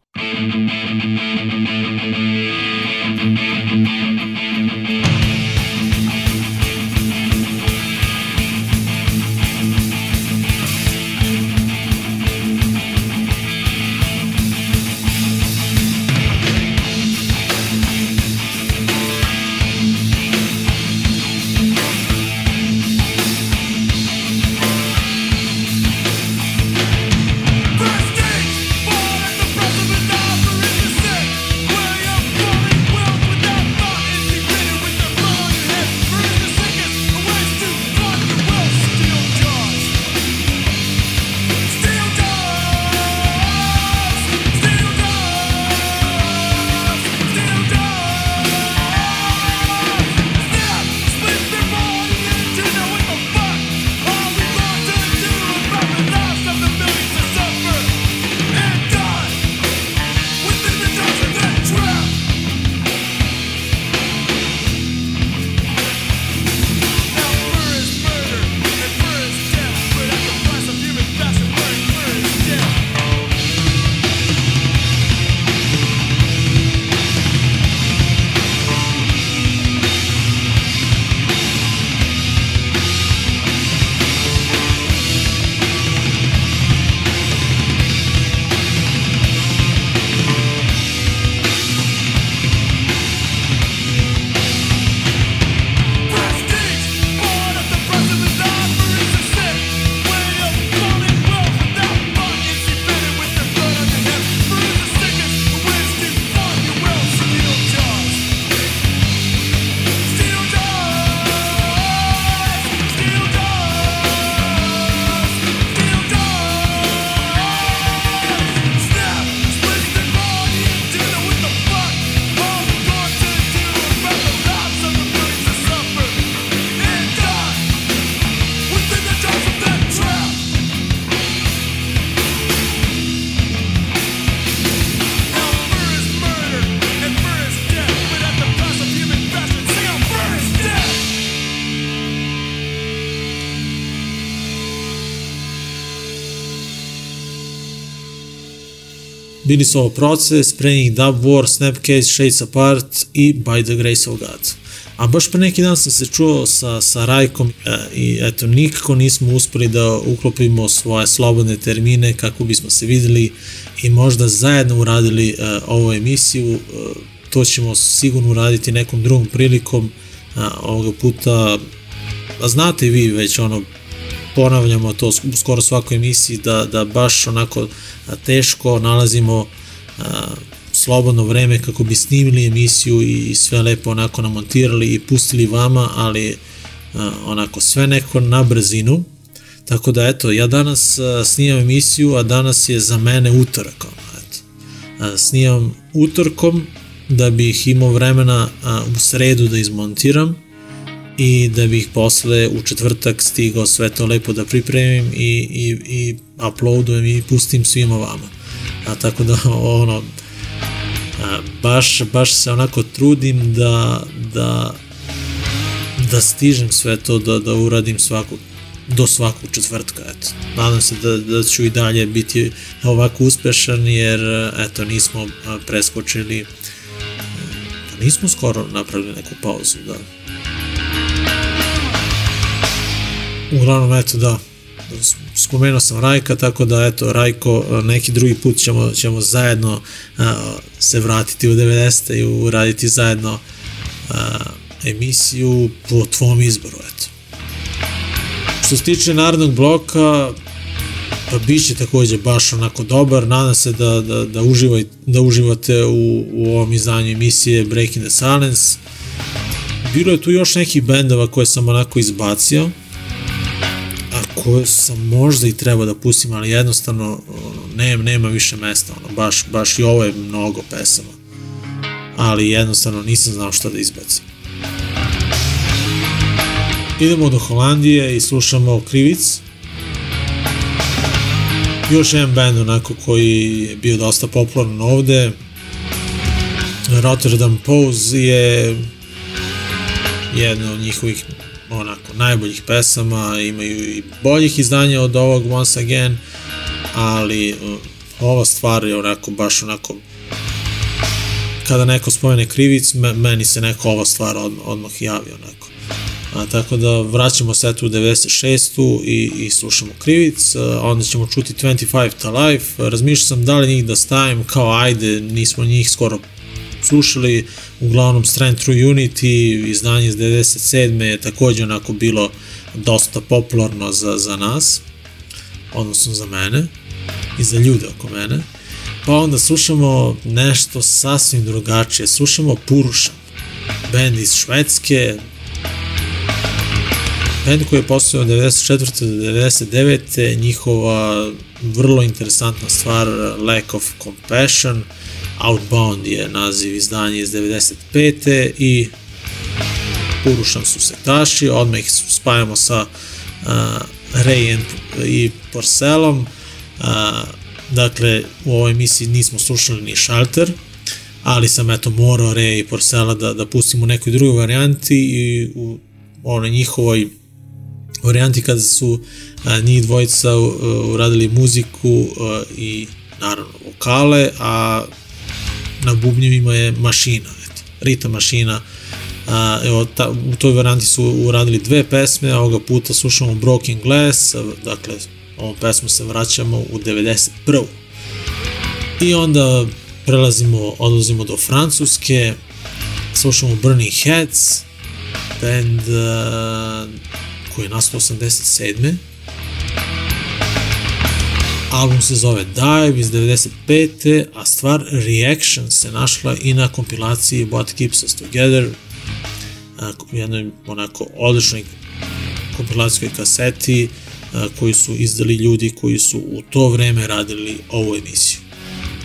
Bili su ovo proces, pre Dub War, Snapcase, Shades Apart i By the Grace of God. A baš pre neki dan sam se čuo sa, sa Rajkom e, i eto, nikako nismo uspeli da uklopimo svoje slobodne termine kako bismo se videli i možda zajedno uradili e, ovu emisiju. E, to ćemo sigurno uraditi nekom drugom prilikom. E, ovoga puta, a znate vi već ono, ponavljamo to u skoro svakoj emisiji da, da baš onako teško nalazimo a, slobodno vreme kako bi snimili emisiju i sve lepo onako namontirali i pustili vama, ali a, onako sve neko na brzinu. Tako da eto, ja danas snimam emisiju, a danas je za mene utorak. Eto. A, snimam utorkom da bih imao vremena a, u sredu da izmontiram i da bih posle u četvrtak stigao sve to lepo da pripremim i, i, i uploadujem i pustim svima vama. A tako da ono a, baš, baš se onako trudim da, da, da stižem sve to, da, da uradim svakog do svakog četvrtka, eto. Nadam se da, da ću i dalje biti ovako uspešan, jer, eto, nismo preskočili, nismo skoro napravili neku pauzu, da. Uglavnom, eto, da, spomenuo sam Rajka, tako da eto Rajko neki drugi put ćemo, ćemo zajedno a, se vratiti u 90. i uraditi zajedno a, emisiju po tvom izboru, eto. Što se tiče narodnog bloka, pa bit će takođe baš onako dobar, nadam se da, da, da, uživaj, da uživate u, u ovom izdanju emisije Breaking the Silence. Bilo je tu još nekih bendova koje sam onako izbacio, koje sam možda i trebao da pustim, ali jednostavno ono, nema, nema više mesta, ono, baš, baš i ovo je mnogo pesama. Ali jednostavno nisam znao šta da izbacim. Idemo do Holandije i slušamo Krivic. Još jedan band onako koji je bio dosta popularan ovde. Rotterdam Pose je jedna od njihovih onako najboljih pesama, imaju i boljih izdanja od ovog Once Again, ali uh, ova stvar je onako baš onako kada neko spomene krivic, me, meni se neko ova stvar od, odmah javi onako. A, tako da vraćamo se u 96. i, i slušamo krivic, a, onda ćemo čuti 25 to Life, razmišljao sam da li njih da stavim kao ajde, nismo njih skoro slušali, uglavnom Strength True Unity, izdanje iz 97. je takođe onako bilo dosta popularno za, za nas, odnosno za mene i za ljude oko mene. Pa onda slušamo nešto sasvim drugačije, slušamo Purušan, band iz Švedske, band koji je postojao od 94. do 99. njihova vrlo interesantna stvar Lack of Compassion, Outbound je naziv izdanja iz 95. i Purušan su sektaši, odmah ih spajamo sa uh, Ray i Porcelom, uh, dakle u ovoj emisiji nismo slušali ni Shelter, ali sam eto morao Ray i Porcela da, da pustimo u nekoj drugoj varijanti i u onoj njihovoj varijanti kada su a, njih dvojica uradili muziku uh, i naravno vokale, a na bubnjevima je mašina, eto, Rita mašina. A, evo, ta, u toj varijanti su uradili dve pesme, ovoga puta slušamo Broken Glass, dakle, ovom pesmu se vraćamo u 91. I onda prelazimo, odlazimo do Francuske, slušamo Burning Heads, band uh, koji je nastao 87. Album se zove Dive iz 95. a stvar Reaction se našla i na kompilaciji What Keeps Us Together, u jednoj onako odličnoj kompilacijskoj kaseti koju su izdali ljudi koji su u to vreme radili ovu emisiju.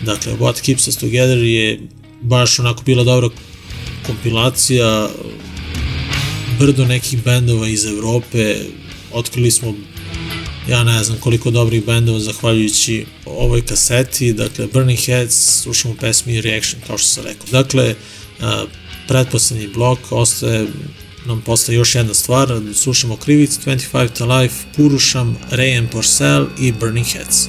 Dakle, What Keeps Us Together je baš onako bila dobra kompilacija brdo nekih bendova iz Evrope, otkrili smo ja ne znam koliko dobrih bendova zahvaljujući ovoj kaseti, dakle Burning Heads, slušamo pesmi Reaction kao što sam rekao. Dakle, pretposlednji blok ostaje nam posle još jedna stvar, slušamo Krivic, 25 to Life, Purušam, Ray and Porcel i Burning Heads.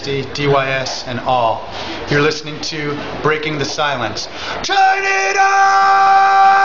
DYS, and all. You're listening to Breaking the Silence. Turn it on!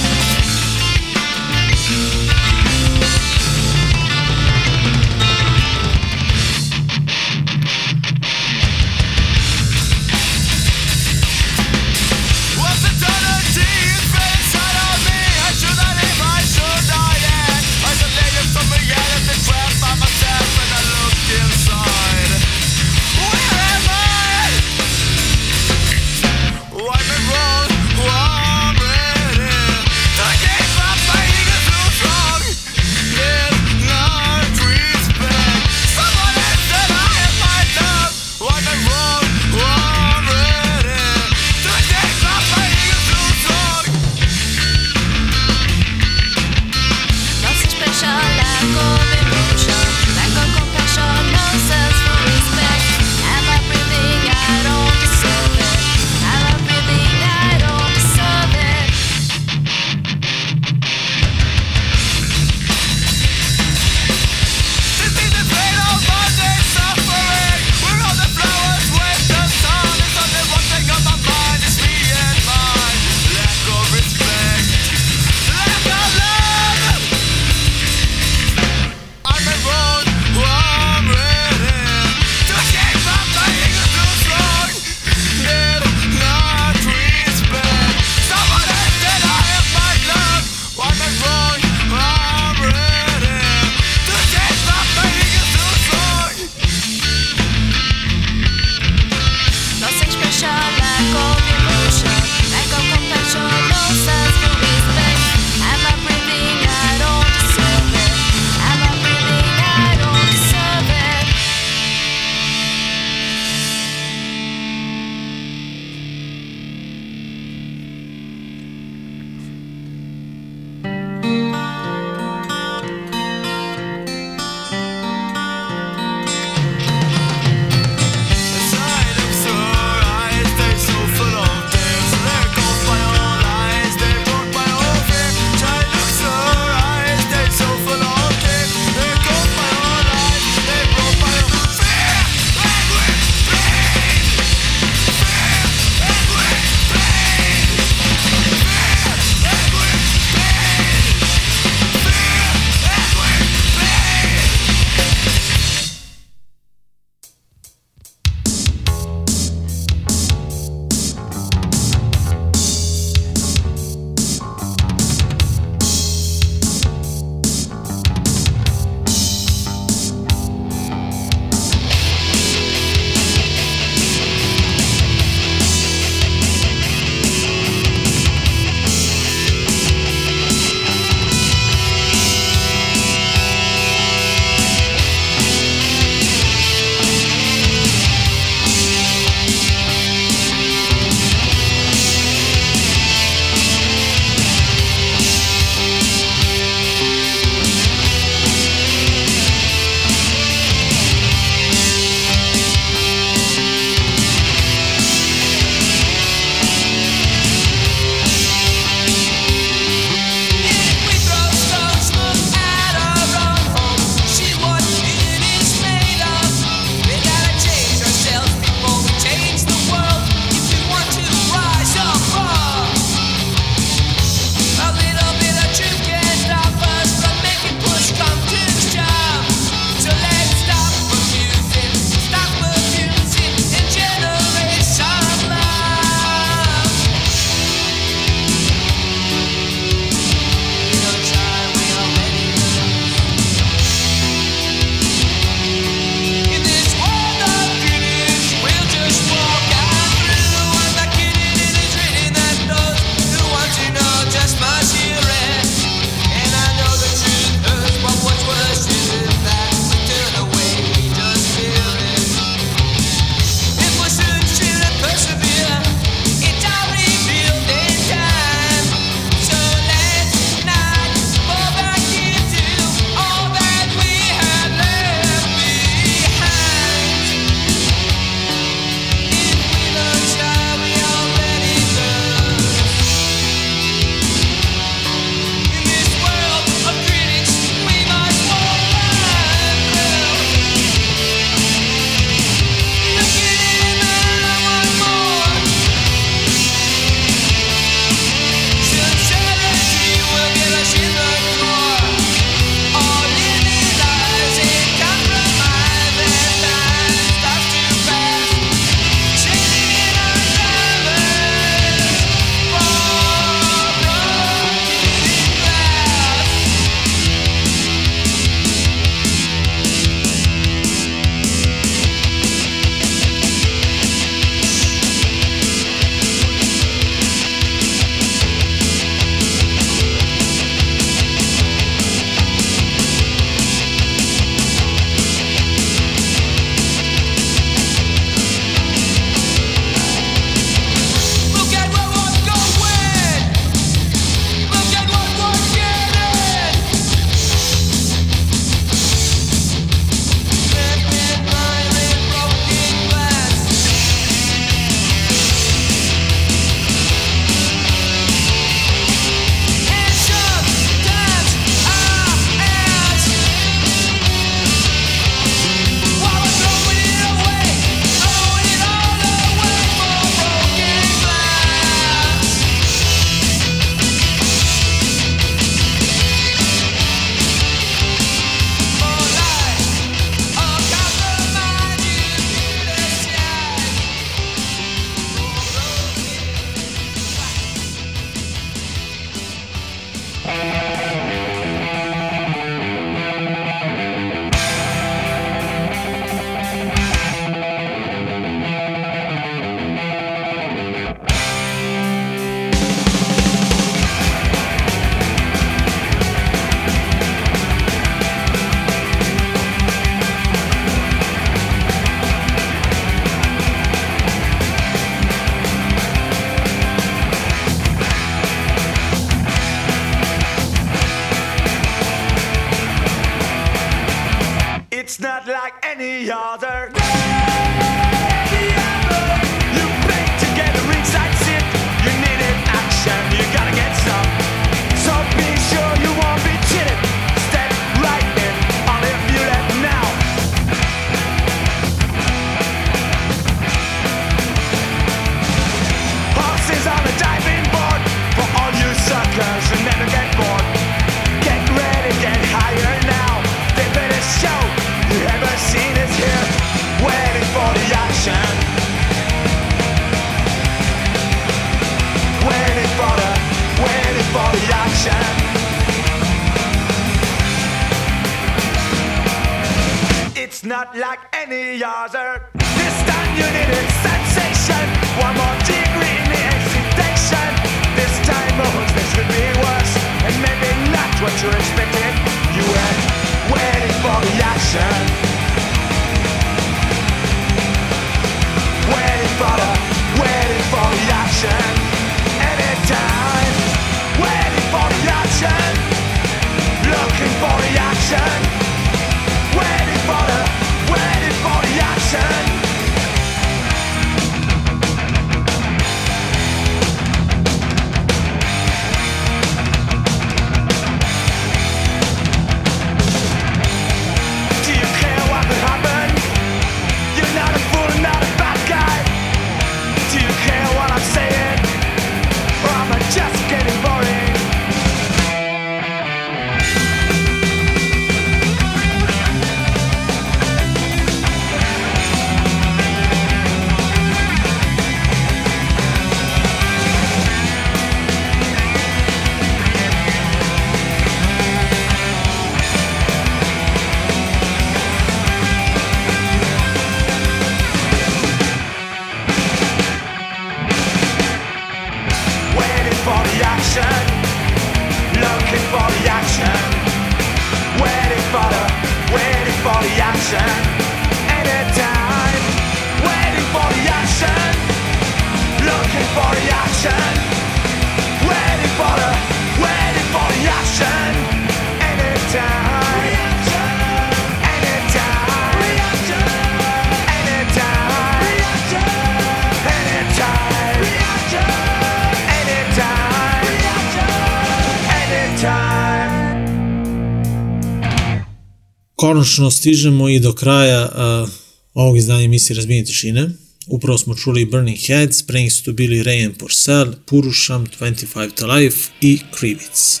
Konačno stižemo i do kraja a, ovog izdanja emisije Razbijenje tišine. Upravo smo čuli Burning Heads, pre njih su to bili Ray and Porcel, Purusham, 25 to Life i Krivic.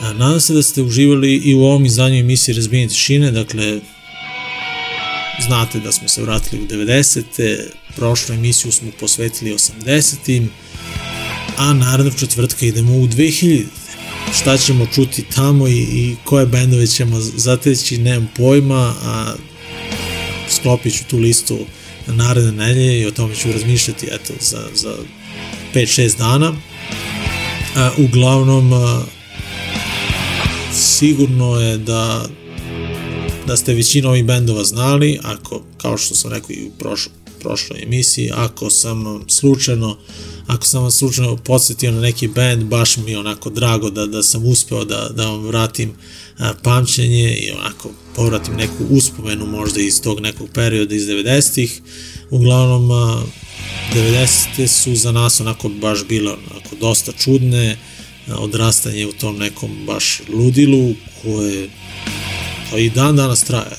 A, nadam se da ste uživali i u ovom izdanju emisije Razbijenje tišine, dakle, znate da smo se vratili u 90. Prošlu emisiju smo posvetili 80. A narednog četvrtka idemo u 2000. Šta ćemo čuti tamo i, i koje bendove ćemo zateći, nemam pojma, a sklopit ću tu listu naredne nedelje i o tome ću razmišljati eto, za, za 5-6 dana. A, uglavnom, a, sigurno je da da ste većinu ovih bendova znali, ako, kao što sam rekao i u prošlo, prošloj emisiji, ako sam slučajno ako sam vas slučajno podsjetio na neki band, baš mi je onako drago da, da sam uspeo da, da vam vratim a, pamćenje i onako povratim neku uspomenu možda iz tog nekog perioda iz 90-ih. Uglavnom, a, 90. su za nas onako baš bile onako dosta čudne, odrastanje u tom nekom baš ludilu koje pa i dan danas traje.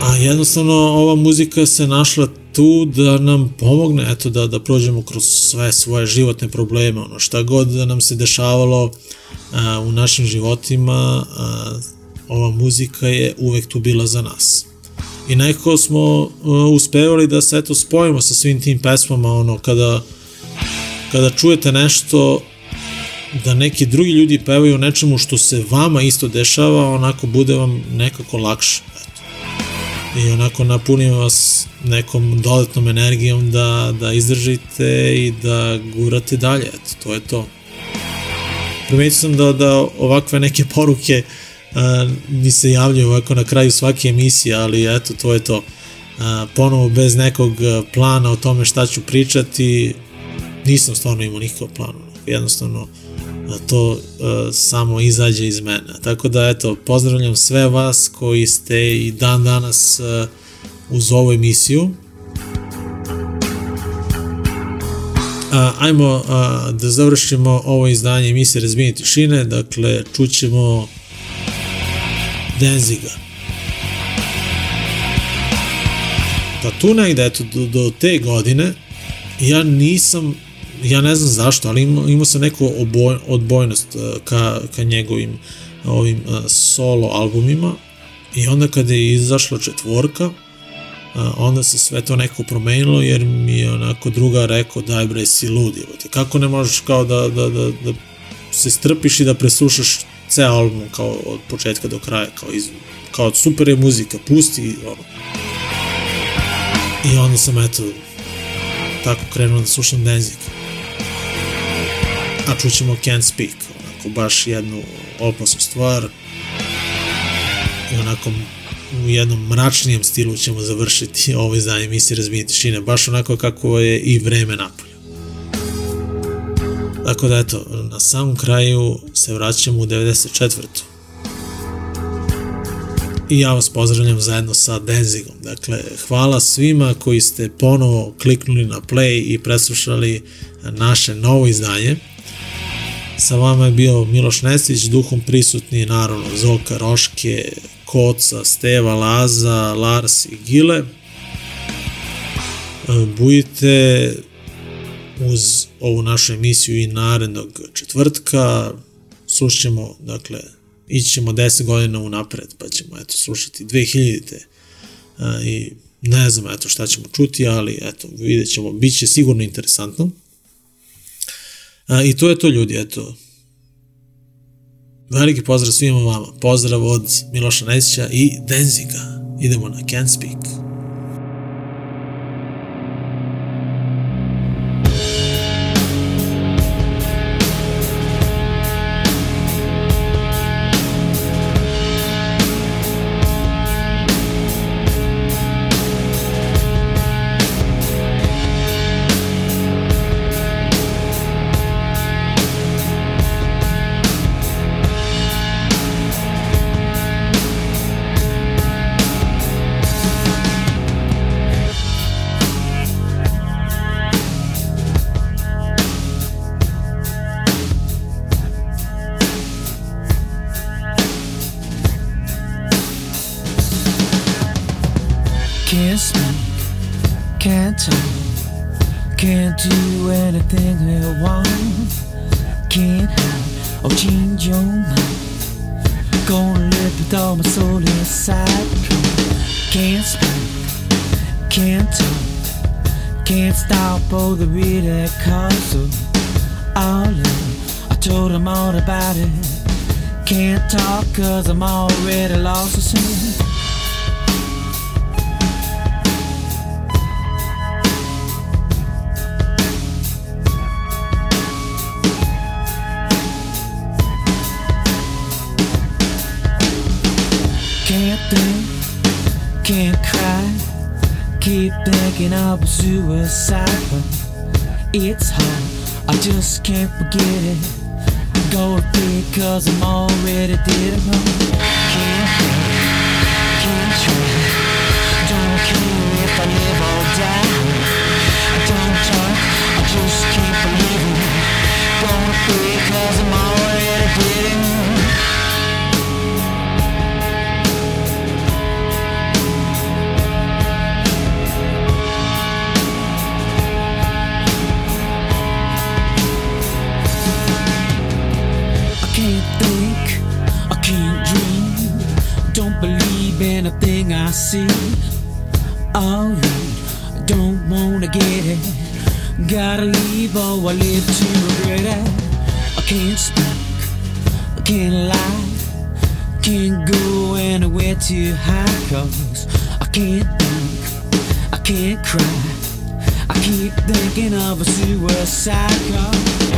A jednostavno ova muzika se našla tu da nam pomogne, eto, da, da prođemo kroz sve svoje životne probleme, ono, šta god da nam se dešavalo a, u našim životima, a, ova muzika je uvek tu bila za nas. I nekako smo a, uspevali da se, eto, spojimo sa svim tim pesmama, ono, kada, kada čujete nešto da neki drugi ljudi pevaju nečemu što se vama isto dešava, onako bude vam nekako lakše. I onako napunim vas nekom dodatnom energijom da, da izdržite i da gurate dalje. Eto, to je to. Primetio sam da, da ovakve neke poruke a, mi se javljaju ovako na kraju svake emisije, ali eto, to je to. A, ponovo bez nekog plana o tome šta ću pričati, nisam stvarno imao nikakav plan. Jednostavno, a to uh, samo izađe iz mene. Tako da eto, pozdravljam sve vas koji ste i dan danas uh, uz ovu emisiju. A, ajmo a, da završimo ovo izdanje emisije Razbijenje tišine, dakle čućemo Denziga. Pa tu negde, eto, do, do te godine ja nisam ja ne znam zašto, ali imao, imao sam neku oboj, odbojnost uh, ka, ka njegovim ovim uh, solo albumima i onda kada je izašla četvorka, onda se sve to neko promenilo jer mi je onako druga rekao daj bre si lud jebote. Kako ne možeš kao da, da, da, da se strpiš i da preslušaš ceo album kao od početka do kraja kao, iz, kao super je muzika pusti ono. I onda sam eto tako krenuo da slušam Danzig. A čućemo Can't Speak, onako baš jednu opasnu stvar i onako u jednom mračnijem stilu ćemo završiti ovo izdanje emisije Razbije tišine, baš onako kako je i vreme napolju. Tako da eto, na samom kraju se vraćamo u 94. I ja vas pozdravljam zajedno sa Denzigom. Dakle, hvala svima koji ste ponovo kliknuli na play i preslušali naše novo izdanje. Sa vama je bio Miloš Nestić, duhom prisutni naravno Zoka Roške, Koca, Steva, Laza, Lars i Gile. Budite uz ovu našu emisiju i narednog četvrtka. Slušćemo, dakle, ići ćemo 10 godina unapred, pa ćemo eto, slušati 2000-te i ne znam eto šta ćemo čuti, ali eto, vidjet ćemo, bit će sigurno interesantno. A, I to je to ljudi, eto. Veliki pozdrav svima vama. Pozdrav od Miloša Nesića i Denziga. Idemo na Can't Speak. Can't talk, can't do anything I want. Can't hide or change your mind. Gonna live with all my soul inside. Can't speak, can't talk, can't stop all the way that comes up. All in, I told him all about it. Can't talk cause I'm already lost to sin. Can't think, can't cry. Keep thinking of suicide, but it's hard. I just can't forget it. Go because I'm already dead and wrong. Can't think, can't try. Don't care if I live or die. I don't talk, I just keep believing. Don't because I'm believe anything I see. I'll don't wanna get it. Gotta leave or I live to regret it. I can't speak, I can't lie. Can't go anywhere too high cause I can't think, I can't cry. I keep thinking of a suicide cause